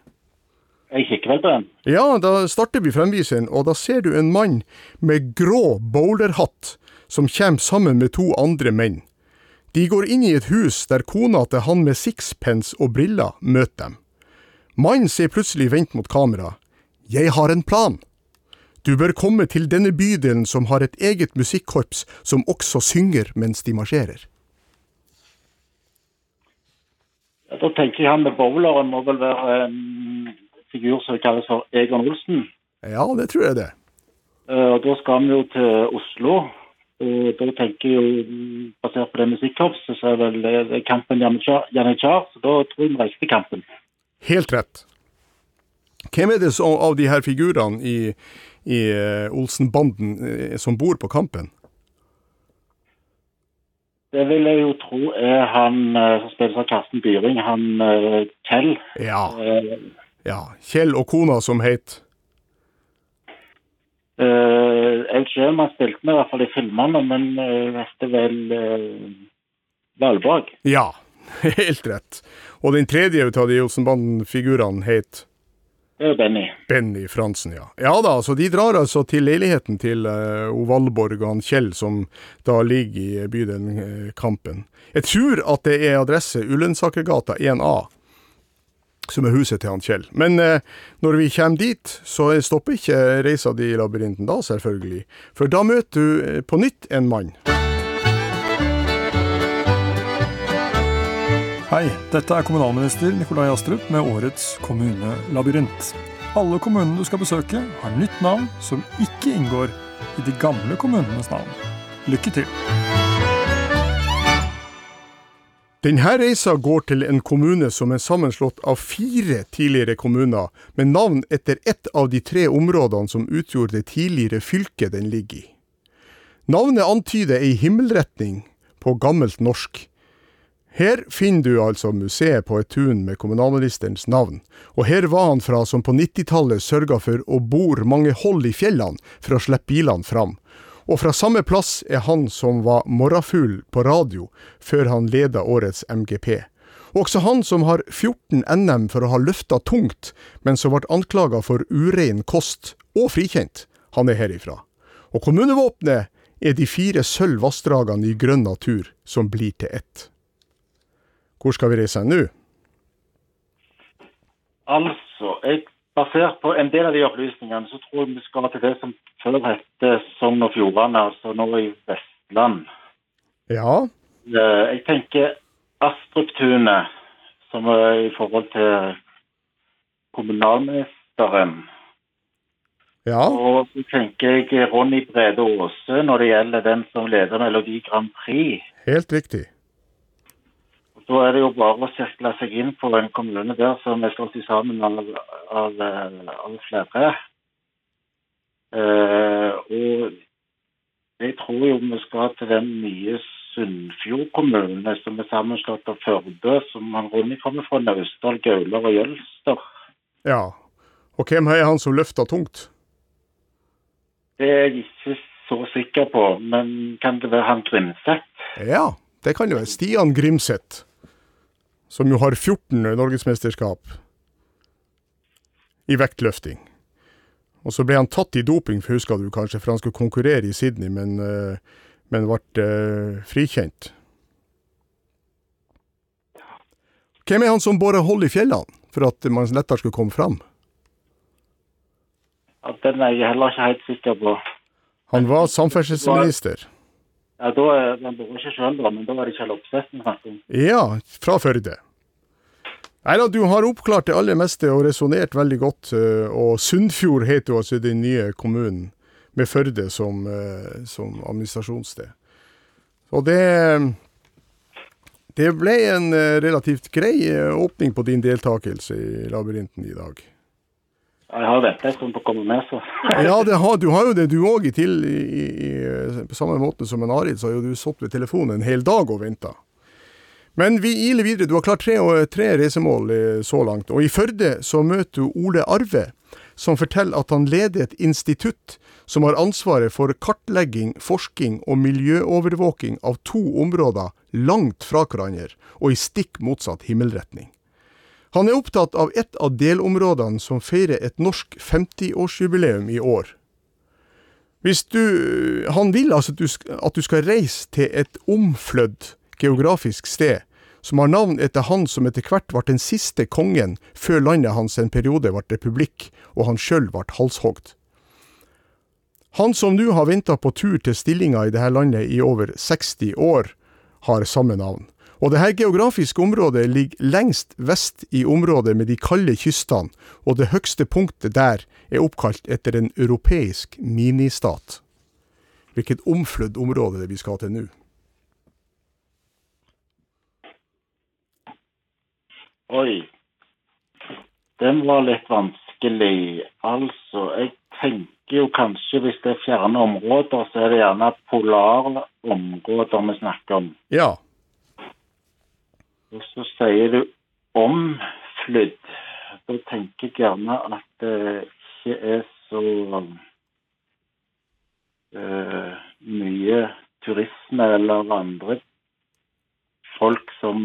Jeg kikker vel på den. Ja, da starter vi fremviseren, og da ser du en mann med grå bowlerhatt som kommer sammen med to andre menn. De går inn i et hus der kona til han med sixpence og briller møter dem. Mannen ser plutselig vendt mot kamera. Jeg har en plan. Du bør komme til denne bydelen som har et eget musikkorps som også synger mens de marsjerer. Ja, da tenker jeg han med bowleren må vel være en figur som kalles for Egon Olsen. Ja, det tror jeg det. Uh, og Da skal vi jo til Oslo. Og da tenker jeg jo, basert på det musikkorpset, så er vel kampen Janitsjar. Så da tror jeg vi til kampen. Helt rett. Hvem er det så, av de her figurene i, i uh, Olsen-banden som bor på kampen? Det vil jeg jo tro er han som spiller av Karsten Byring, han Kjell. Ja. Ja, Kjell og kona som het? Uh, jeg selv har spilt med i hvert fall i filmene, men uh, det vel uh, Valborg. Ja, helt rett. Og den tredje av de Olsenbanden-figurene het? Det er Benny. Benny Fransen, ja. Ja da, så de drar altså til leiligheten til uh, Valborg og han Kjell, som da ligger i bydelen Kampen. Jeg tror at det er adresse Ullensakergata 1A som er huset til han Kjell. Men eh, når vi kommer dit, så stopper ikke reisa di i labyrinten da, selvfølgelig. For da møter du eh, på nytt en mann. Hei, dette er kommunalminister Nikolai Astrup med årets kommunelabyrint. Alle kommunene du skal besøke, har nytt navn som ikke inngår i de gamle kommunenes navn. Lykke til! Denne reisa går til en kommune som er sammenslått av fire tidligere kommuner, med navn etter ett av de tre områdene som utgjorde det tidligere fylket den ligger i. Navnet antyder ei himmelretning på gammelt norsk. Her finner du altså museet på et tun med kommunalministerens navn, og her var han fra som på 90-tallet sørga for å bore mange hold i fjellene for å slippe bilene fram, og fra samme plass er han som var morrafugl på radio før han leda årets MGP. Også han som har 14 NM for å ha løfta tungt, men som ble anklaga for urein kost, og frikjent, han er herifra. Og kommunevåpenet er de fire sølv vassdragene i grønn natur som blir til ett. Hvor skal vi reise nå? Altså, jeg Basert på en del av de opplysningene, så tror jeg vi skal til det som før het Sogn og Fjordane, altså nå i Vestland. Ja. Eh, jeg tenker Astruptunet, som er i forhold til kommunalministeren. Ja. Og så tenker jeg Ronny Brede Aase når det gjelder den som leder Melodi Grand Prix. Helt riktig. Da er det jo bare å sirkle seg inn på en kommune der som er slått sammen av, av, av flere. Eh, og jeg tror jo vi skal til den nye Sunnfjord kommune, som er sammenslått av Førde, som han Ronny kommer fra, Naustdal, Gaular og Jølster. Ja, og hvem er han som løfter tungt? Det er jeg ikke så sikker på, men kan det være han Grimseth? Ja, det kan det være. Stian Grimseth som jo har 14 norgesmesterskap i vektløfting. Og så ble han tatt i doping, for husker du kanskje, for han skulle konkurrere i Sydney, men, eh, men ble uh, frikjent. Hvem er han som borer holder i fjellene, for at man lettere skulle komme fram? Ja, den er jeg heller ikke helt sikker på. Han var samferdselsminister. Ja, da Man bor ikke sjøl, da, men da var det Kjell Opseth vi om. Ja, fra Førde. Nei da, du har oppklart det aller meste og resonnert veldig godt. eh, Og Sunnfjord heter jo altså den nye kommunen, med Førde som, eh, som administrasjonssted. Og det Det ble en eh, relativt grei åpning på din deltakelse i Labyrinten i dag. Jeg har venta en stund på å komme med, så. Ja, har, du har jo det du òg, på samme måte som en Arild, så har jo du sittet ved telefonen en hel dag og venta. Men vi iler videre. Du har klart tre, tre reisemål eh, så langt. Og i Førde så møter du Ole Arve, som forteller at han leder et institutt som har ansvaret for kartlegging, forskning og miljøovervåking av to områder langt fra hverandre og i stikk motsatt himmelretning. Han er opptatt av ett av delområdene som feirer et norsk 50-årsjubileum i år. Hvis du, han vil altså at du, at du skal reise til et omflødd geografisk sted, som har navn etter han som etter hvert ble den siste kongen før landet hans en periode ble republikk, og han sjøl ble halshogd. Han som nå har venta på tur til stillinga i dette landet i over 60 år, har samme navn. Og dette geografiske området ligger lengst vest i området med de kalde kystene, og det høgste punktet der er oppkalt etter en europeisk ministat. Hvilket omflødd område det vi skal til nå. Oi. Den var litt vanskelig. Altså, jeg tenker jo kanskje hvis det er fjerne områder, så er det gjerne polarområder vi snakker om. Ja, Og så sier du omflydd. Da tenker jeg gjerne at det ikke er så uh, mye turisme eller andre folk som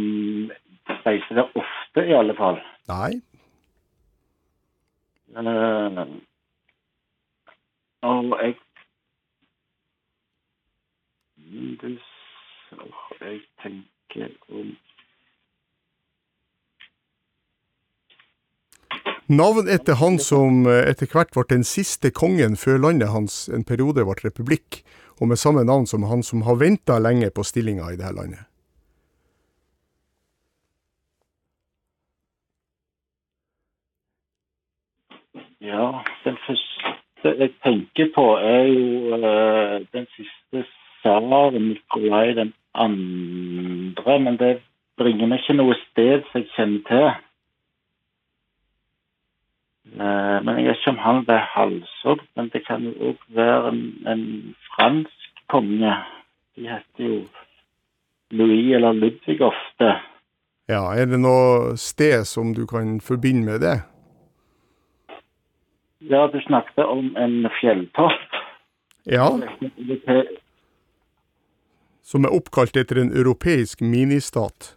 reiser der ofte, i alle fall. nei, Uh, og jeg du, s- Jeg tenker om Navn etter han som eh, etter hvert ble den siste kongen før landet hans en periode ble republikk, og med samme navn som han som har venta lenge på stillinga i dette landet. Ja, den første jeg tenker på, er jo uh, den siste tsaren, Nikolai den andre. Men det bringer meg ikke noe sted som jeg kjenner til. Eh, men jeg vet ikke om han ble halshogd, men det kan jo òg være en, en fransk konge. De heter jo Louis eller Ludvig ofte. Ja, er det noe sted som du kan forbinde med det? Ja, du snakket om en fjelltopp. Ja, som er oppkalt etter en europeisk ministat.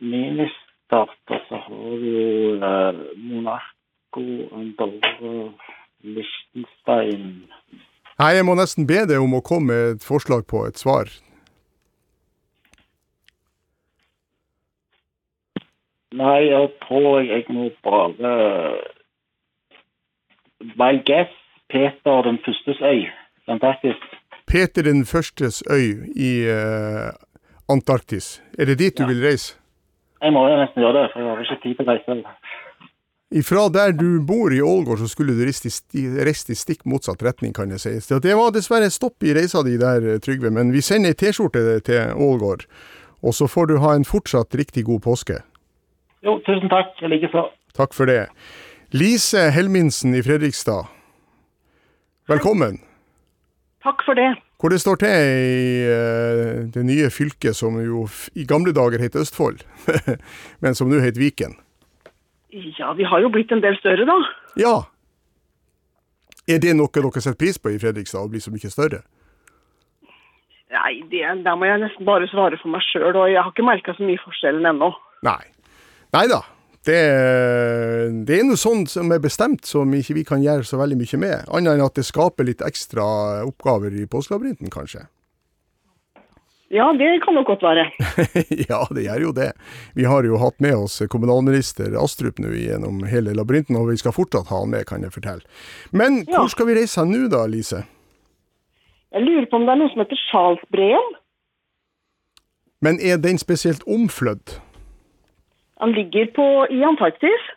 Ministarter så har vi jo eh, Monaco, Andorra, Liechtenstein Nei, jeg må nesten be deg om å komme med et forslag på et svar. Nei, jeg tror jeg, må bare My guess Peter den førstes øy. Fantastisk. Peter den førstes øy i eh, Antarktis. Er det dit du vil reise? Jeg må jo nesten gjøre det, for jeg har ikke tid til å reise. Ifra der du bor i Ålgård, så skulle du reist i, stikk motsatt retning, kan jeg si. Så det var dessverre stopp i reisa di der, Trygve, men vi sender ei T-skjorte til Ålgård. Og så får du ha en fortsatt riktig god påske. Jo, tusen takk. Jeg likeså. Takk for det. Lise Helminsen i Fredrikstad, velkommen. Takk for det. Hvor det står til i eh, det nye fylket som jo i gamle dager het Østfold, men som nå heter Viken. Ja, vi har jo blitt en del større, da. Ja. Er det noe dere setter pris på i Fredrikstad, å bli så mye større? Nei, det, der må jeg nesten bare svare for meg sjøl, og jeg har ikke merka så mye forskjellen ennå. Nei. Nei da. Det, det er noe sånn som er bestemt som ikke vi kan gjøre så veldig mye med. Annet enn at det skaper litt ekstra oppgaver i påskelabyrinten, kanskje. Ja, det kan nok godt være. ja, det gjør jo det. Vi har jo hatt med oss kommunalminister Astrup nå gjennom hele labyrinten, og vi skal fortsatt ha han med, kan jeg fortelle. Men Ja. hvor skal vi reise nå da, Lise? Jeg lurer på om det er noe som heter Charlesbreen. Men er den spesielt omflødd? Han ligger på, i Antarktis.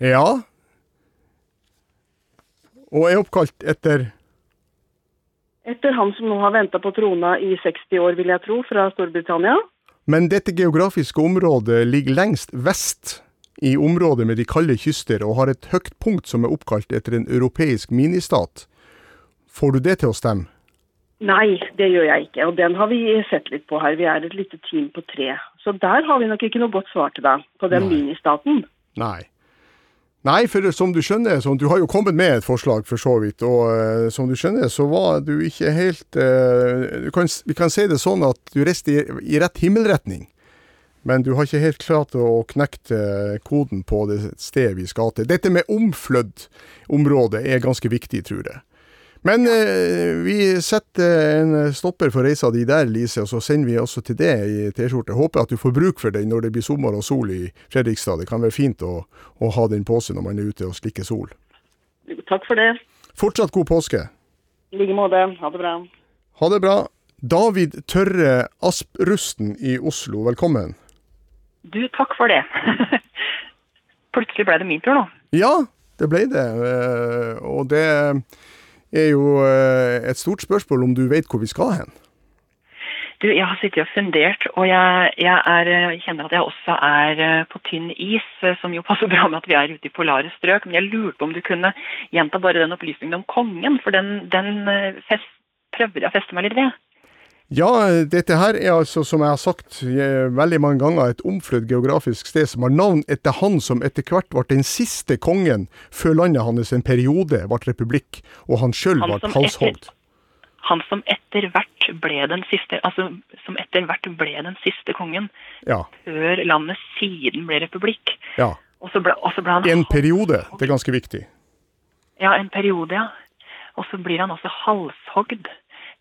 Ja. Og er oppkalt etter Etter han som nå har venta på trona i 60 år, vil jeg tro, fra Storbritannia. Men dette geografiske området ligger lengst vest i området med de kalde kyster, og har et høyt punkt som er oppkalt etter en europeisk ministat. Får du det til å stemme? Nei, det gjør jeg ikke. Og den har vi sett litt på her. Vi er et lite team på tre. Så der har vi nok ikke noe godt svar til deg, på den Nei. ministaten. Nei. Nei, for som du skjønner, så du har jo kommet med et forslag for så vidt, og uh, som du skjønner, så var du ikke helt uh, du kan, Vi kan si det sånn at du reiste i, i rett himmelretning, men du har ikke helt klart å knekke eh, koden på det stedet vi skal til. Dette med omflødd område er ganske viktig, tror jeg. Men eh, vi setter en stopper for reisa di der, Lise, og så sender vi også til deg i T-skjorte. Håper at du får bruk for den når det blir sommer og sol i Fredrikstad. Det kan være fint å, å ha den på seg når man er ute og slikker sol. Takk for det. Fortsatt god påske. I like måte. Ha det bra. Ha det bra. David Tørre Asprusten i Oslo, velkommen. Du, takk for det. Plutselig ble det min tur nå. Ja, det ble det. eh, Og det er jo eh, et stort spørsmål om du vet hvor vi skal hen. Du, jeg har sittet og fundert, og jeg, jeg, er, kjenner at jeg også er eh, på tynn is, eh, som jo passer bra med at vi er ute i polare strøk. Men jeg lurte på om du kunne gjenta bare den opplysningen om kongen, for den, den fest, prøver jeg å feste meg litt ved. Ja, dette her er altså, som jeg har sagt eh, veldig mange ganger, et omflødd geografisk sted som har navn etter han som etter hvert ble den siste kongen før landet hans en periode ble republikk, og han sjøl ble halshogd. Han som etter hvert ble den siste, altså som etter hvert ble den siste kongen, Ja. før landet siden ble republikk. ja. Og så ble, og så ble han En periode, det er ganske viktig. Ja, en periode, ja. Og så blir han også halshogd.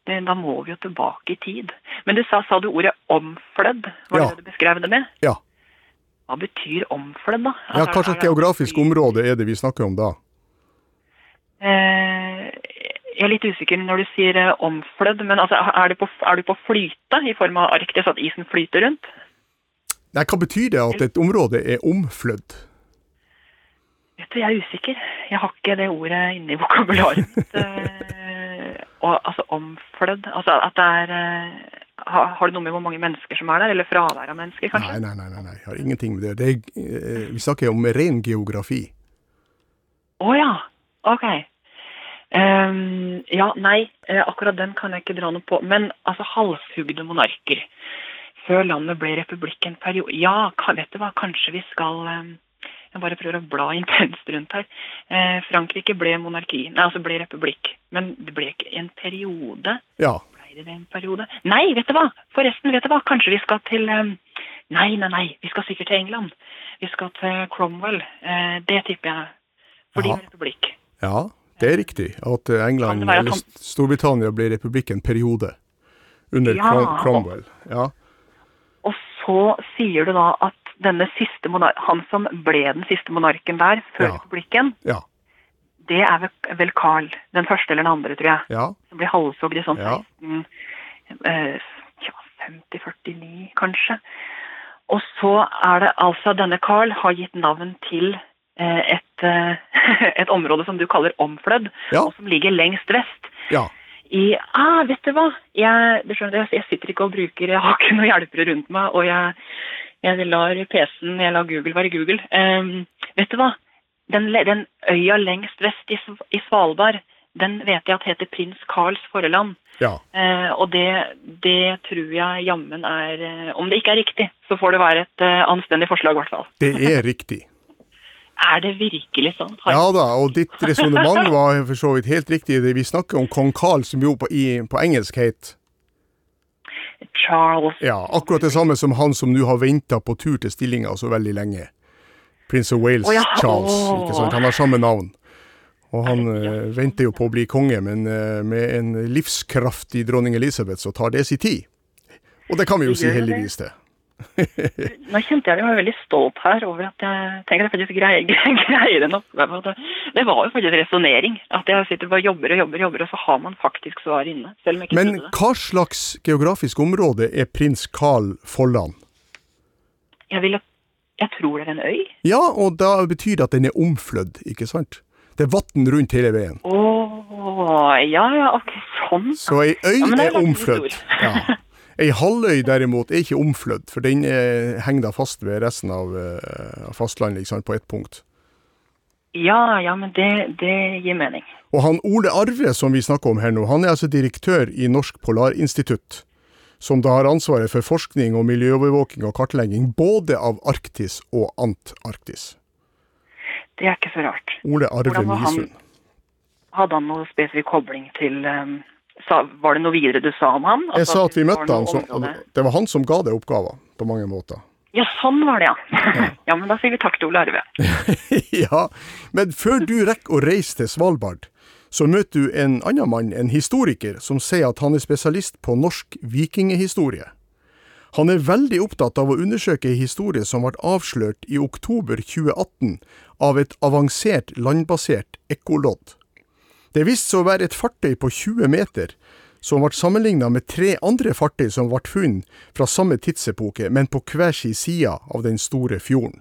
Det, da må vi jo tilbake i tid. Men du sa, sa du ordet omflødd? Var Ja. det det du beskrev det med? Ja. Hva betyr omflødd, da? ja Altså, hva er slags geografisk område er det vi snakker om da? Eh, jeg er litt usikker når du sier eh, omflødd, men altså, er du på, er du på flyte i form av Arktis, at isen flyter rundt? Nei, hva betyr det at et område er omflødd? Vet du, jeg er usikker. Jeg har ikke det ordet inne i vokabularet mitt. og altså omflødd Altså at det er eh, har, har det noe med hvor mange mennesker som er der, eller fravær av mennesker, kanskje? Nei, nei, nei, nei, jeg har ingenting med det. det er, eh, vi snakker om ren geografi. Å ja. Ok. Um, ja, nei, eh, akkurat den kan jeg ikke dra noe på. Men altså, halshugde monarker. Før landet ble republikk en periode Ja, vet du hva, kanskje vi skal ehm, Jeg bare prøver å bla intenst rundt her. Eh, Frankrike ble monarki, nei, altså ble republikk. Men det ble ikke en periode. Ja. Ble det en periode? Nei, vet du hva! Forresten, vet du hva? Kanskje vi skal til ehm, Nei, nei, nei, vi skal sikkert til England. Vi skal til Cromwell. Eh, det tipper jeg. Fordi Jaha. republikk. Ja, det er riktig at eh, Kan England være eller Storbritannia ble republikk en periode under Ja. Cromwell. Ja. Og så sier du da at denne siste han som ble den siste monarken der, før Ja. republikken, Ja. det er vel- Carl den første eller den andre, tror jeg. Ja. Som blir halshogd i sånn Ja. 16... Eh, 50-49, kanskje. Og så er det altså denne Carl har gitt navn til eh, et, eh, et område som du kaller omflødd, og som ligger lengst vest. Ja. I, ah, vet du hva? Jeg, du skjønner, jeg sitter ikke og bruker Jeg har ikke noen hjelpere rundt meg, og jeg, jeg lar PC-en, jeg lar Google være Google. Ehm, vet du hva? Den, den øya lengst vest i, i Svalbard, den vet jeg at heter Prins Karls Foreland. Ja. Eh, og det, det tror jeg jammen er eh, Om det ikke er riktig, så får det være et eh, anstendig forslag, i hvert fall. Det er riktig. Er det virkelig? Har- Ja da, og ditt resonnement var for så vidt helt riktig. Vi snakker om kong Carl, som jo på, i, på engelsk het Charles. Ja, akkurat det samme som han som nå har venta på tur til stillinga så veldig lenge. Prins of Wales oh, ja. Charles. Ikke sant? Han har samme navn. Og han ja. venter jo på å bli konge, men eh, med en livskraftig dronning Elisabeth så tar det sin tid. Og det kan vi jo si heldigvis til. Nå kjente jeg meg veldig stolt her over at jeg tenker at jeg faktisk greier, greier en oppgave. Det, det var jo faktisk resonnering. At jeg sitter bare jobber og jobber, og jobber, og så har man faktisk svar inne. Selv om jeg ikke Men det. hva slags geografisk område er prins Carl Folland? Jeg, vil, jeg tror det er en øy. Ja, og da betyr det at den er omflødd, ikke sant? Det er vann rundt hele veien. Å, ja, ja, ok, sånn. Så ei øy Ja, er er omflødd. Ja. Ei halvøy derimot er ikke omflødd, for den er, henger da fast ved resten av, uh, fastlandet liksom, på ett punkt. Ja, ja, men det, det gir mening. Og han Ole Arve som vi snakker om her nå, han er altså direktør i Norsk Polarinstitutt, som da har ansvaret for forskning og miljøovervåking og kartlegging både av Arktis og Antarktis. Det er ikke så rart. Ole Arve Misund. Hadde han noe spesifikk kobling til um, sa, Var det noe videre du sa om han? Jeg Altså, sa at vi møtte han, som, det var han som ga deg oppgaver, på mange måter. Ja, sånn var det, ja. ja, men da sier vi takk til Ole Arve. ja, men før du rekker å reise til Svalbard, så møter du en annen mann, en historiker, som sier at han er spesialist på norsk vikingehistorie. Han er veldig opptatt av å undersøke en historie som ble avslørt i oktober 2018 av et avansert landbasert ekkolodd. Det viste seg å være et fartøy på 20 meter, som ble sammenlignet med tre andre fartøy som ble funnet fra samme tidsepoke, men på hver sin side av den store fjorden.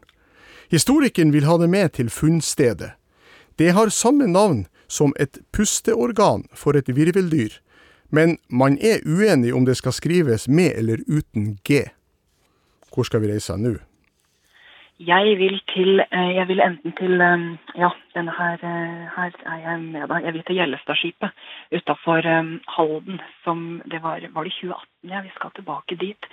Historikeren vil ha det med til funnstedet. Det har samme navn som et pusteorgan for et virveldyr, men man er uenig om det skal skrives med eller uten G. Hvor skal vi reise nå? Jeg vil til eh, Jeg vil enten til um, Ja, denne her eh, Her er jeg med deg. Jeg vil til Gjellestadskipet utafor Halden. Som det var Var det 2018? Ja, vi skal tilbake dit.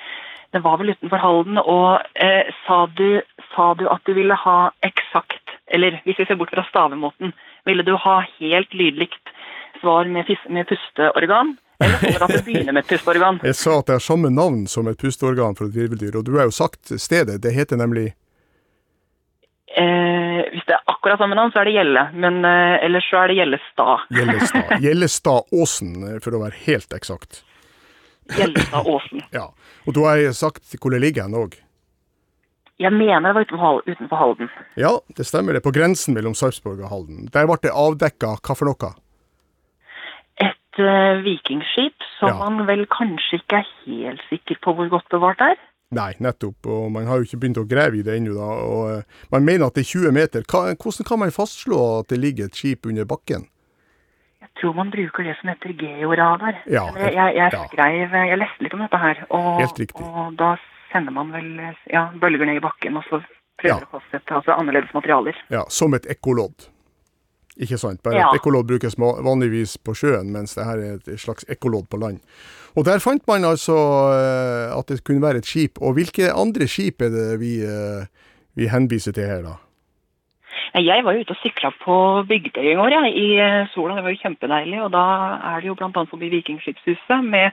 Det var vel utenfor Halden. Og eh, sa, du, sa du at du ville ha eksakt Eller hvis vi ser bort fra stavemåten, ville du ha helt lydlikt svar med, med pusteorgan? Jeg sa at det har samme navn som et pusteorgan for et virveldyr, og du har jo sagt stedet. Det heter nemlig Eh, hvis det er akkurat samme navn, så er det Gjelle. Men eh, ellers så er det Gjellestad. Gjellestad. Gjellestadåsen, eh, for å være helt eksakt. Gjellestadåsen. Ja. Og du har sagt hvor det ligger hen òg. Jeg mener det var utenfor, utenfor Halden. Ja, det stemmer. Det på grensen mellom Sarpsborg og Halden. Der ble det avdekka hva for noe? Et uh, vikingskip som Ja. man vel kanskje ikke er helt sikker på hvor godt bevart er. Nei, nettopp. Og man har jo ikke begynt å grave i det ennå, da. Og eh, man mener at det er 20 meter. Hvordan kan man fastslå at det ligger et skip under bakken? Jeg tror man bruker det som heter georadar. Ja, jeg, jeg, jeg ja. skrev Jeg leste litt om dette her. Og, Helt riktig. og da sender man vel ja, bølger ned i bakken, og så prøver Ja. å fastsette altså annerledes materialer. Ja, som et ekkolodd. Ikke sant? Bare Ja. et ekkolodd brukes vanligvis på sjøen, mens det her er et slags ekkolodd på land. Og der fant man altså eh, at det kunne være et skip. Og hvilke andre skip er det vi, eh, vi henviser til her, da? Jeg var jo ute og sykla på Bygdøy i går, jeg, i eh, sola. Det var jo kjempedeilig. Og da er det jo bl.a. forbi Vikingskipshuset med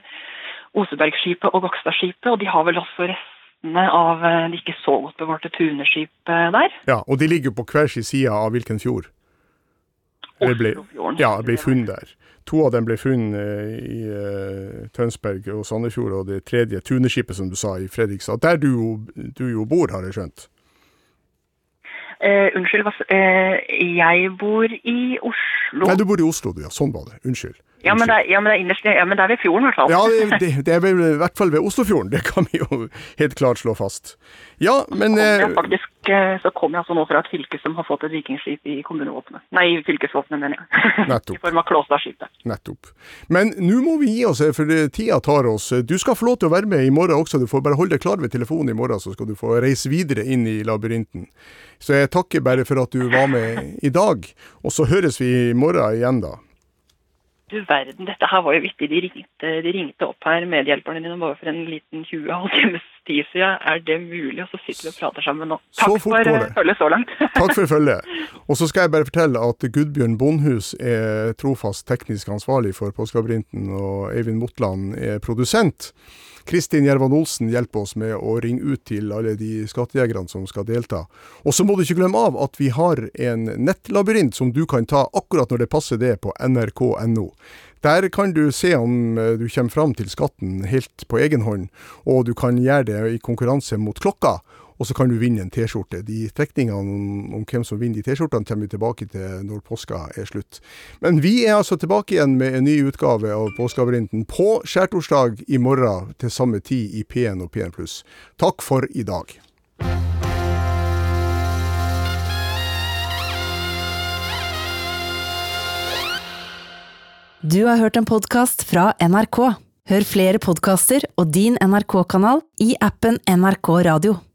Osebergskipet og Gokstadskipet. Og de har vel også restene av det ikke så godt bevarte Tuneskipet der. Ja, Og de ligger jo på hver sin side av hvilken fjord? Oslofjorden. ja, ble funnet der. To av dem ble funnet eh, i eh, Tønsberg og Sandefjord, og det tredje, Tuneskipet, som du sa, i Fredrikstad. Der du, du jo bor, har jeg skjønt. Uh, unnskyld, hva, eh, jeg bor i Oslo. Nei, du bor i Oslo, du, ja. Sånn var det. Unnskyld. Ja, men det er, ja, men er innerst ja, men det er ved fjorden, i hvert fall. Ja, det, det, det er vel i hvert fall ved Oslofjorden, det kan vi jo helt klart slå fast. Ja, men Kom jeg eh, faktisk, eh, så kommer jeg altså nå fra et fylke som har fått et vikingskip i kommunevåpenet. Nei, i fylkesvåpenet, mener jeg. Nettopp. I form av Klåstadskipet. Nettopp. Men nå må vi gi oss, eh, for tida tar oss. Du skal få lov til å være med i morgen også. Du får bare holde deg klar ved telefonen i morgen, så skal du få reise videre inn i labyrinten. Så jeg takker bare for at du var med i dag. Og så høres vi i morgen igjen, da. Du verden, dette her var jo vittig. De ringte, de ringte opp her, medhjelperne dine, bare for en liten 20 halvtimes siden. Ja. Er det mulig? Og så sitter vi og prater sammen nå. Takk for eh, følget så langt. Takk for følget. Og så skal jeg bare fortelle at Gudbjørn Bondhus er trofast teknisk ansvarlig for Påskelabyrinten, og Eivind Motland er produsent. Kristin Gjervan Olsen hjelper oss med å ringe ut til alle de skattejegerne som skal delta. Og så må du ikke glemme av at vi har en nettlabyrint som du kan ta akkurat når det passer det på nrk.no. Der kan du se om eh, du kommer fram til skatten helt på egen hånd, og du kan gjøre det i konkurranse mot klokka. Og så kan du vinne en T-skjorte. De trekningene om, om hvem som vinner de T-skjortene kommer vi tilbake til når påska er slutt. Men vi er altså tilbake igjen med en ny utgave av Påskelabyrinthen på skjærtorsdag i morgen til samme tid i P1 og P1 pluss. Takk for i dag. Du har hørt en podkast fra NRK. Hør flere podkaster og din NRK-kanal i appen NRK Radio.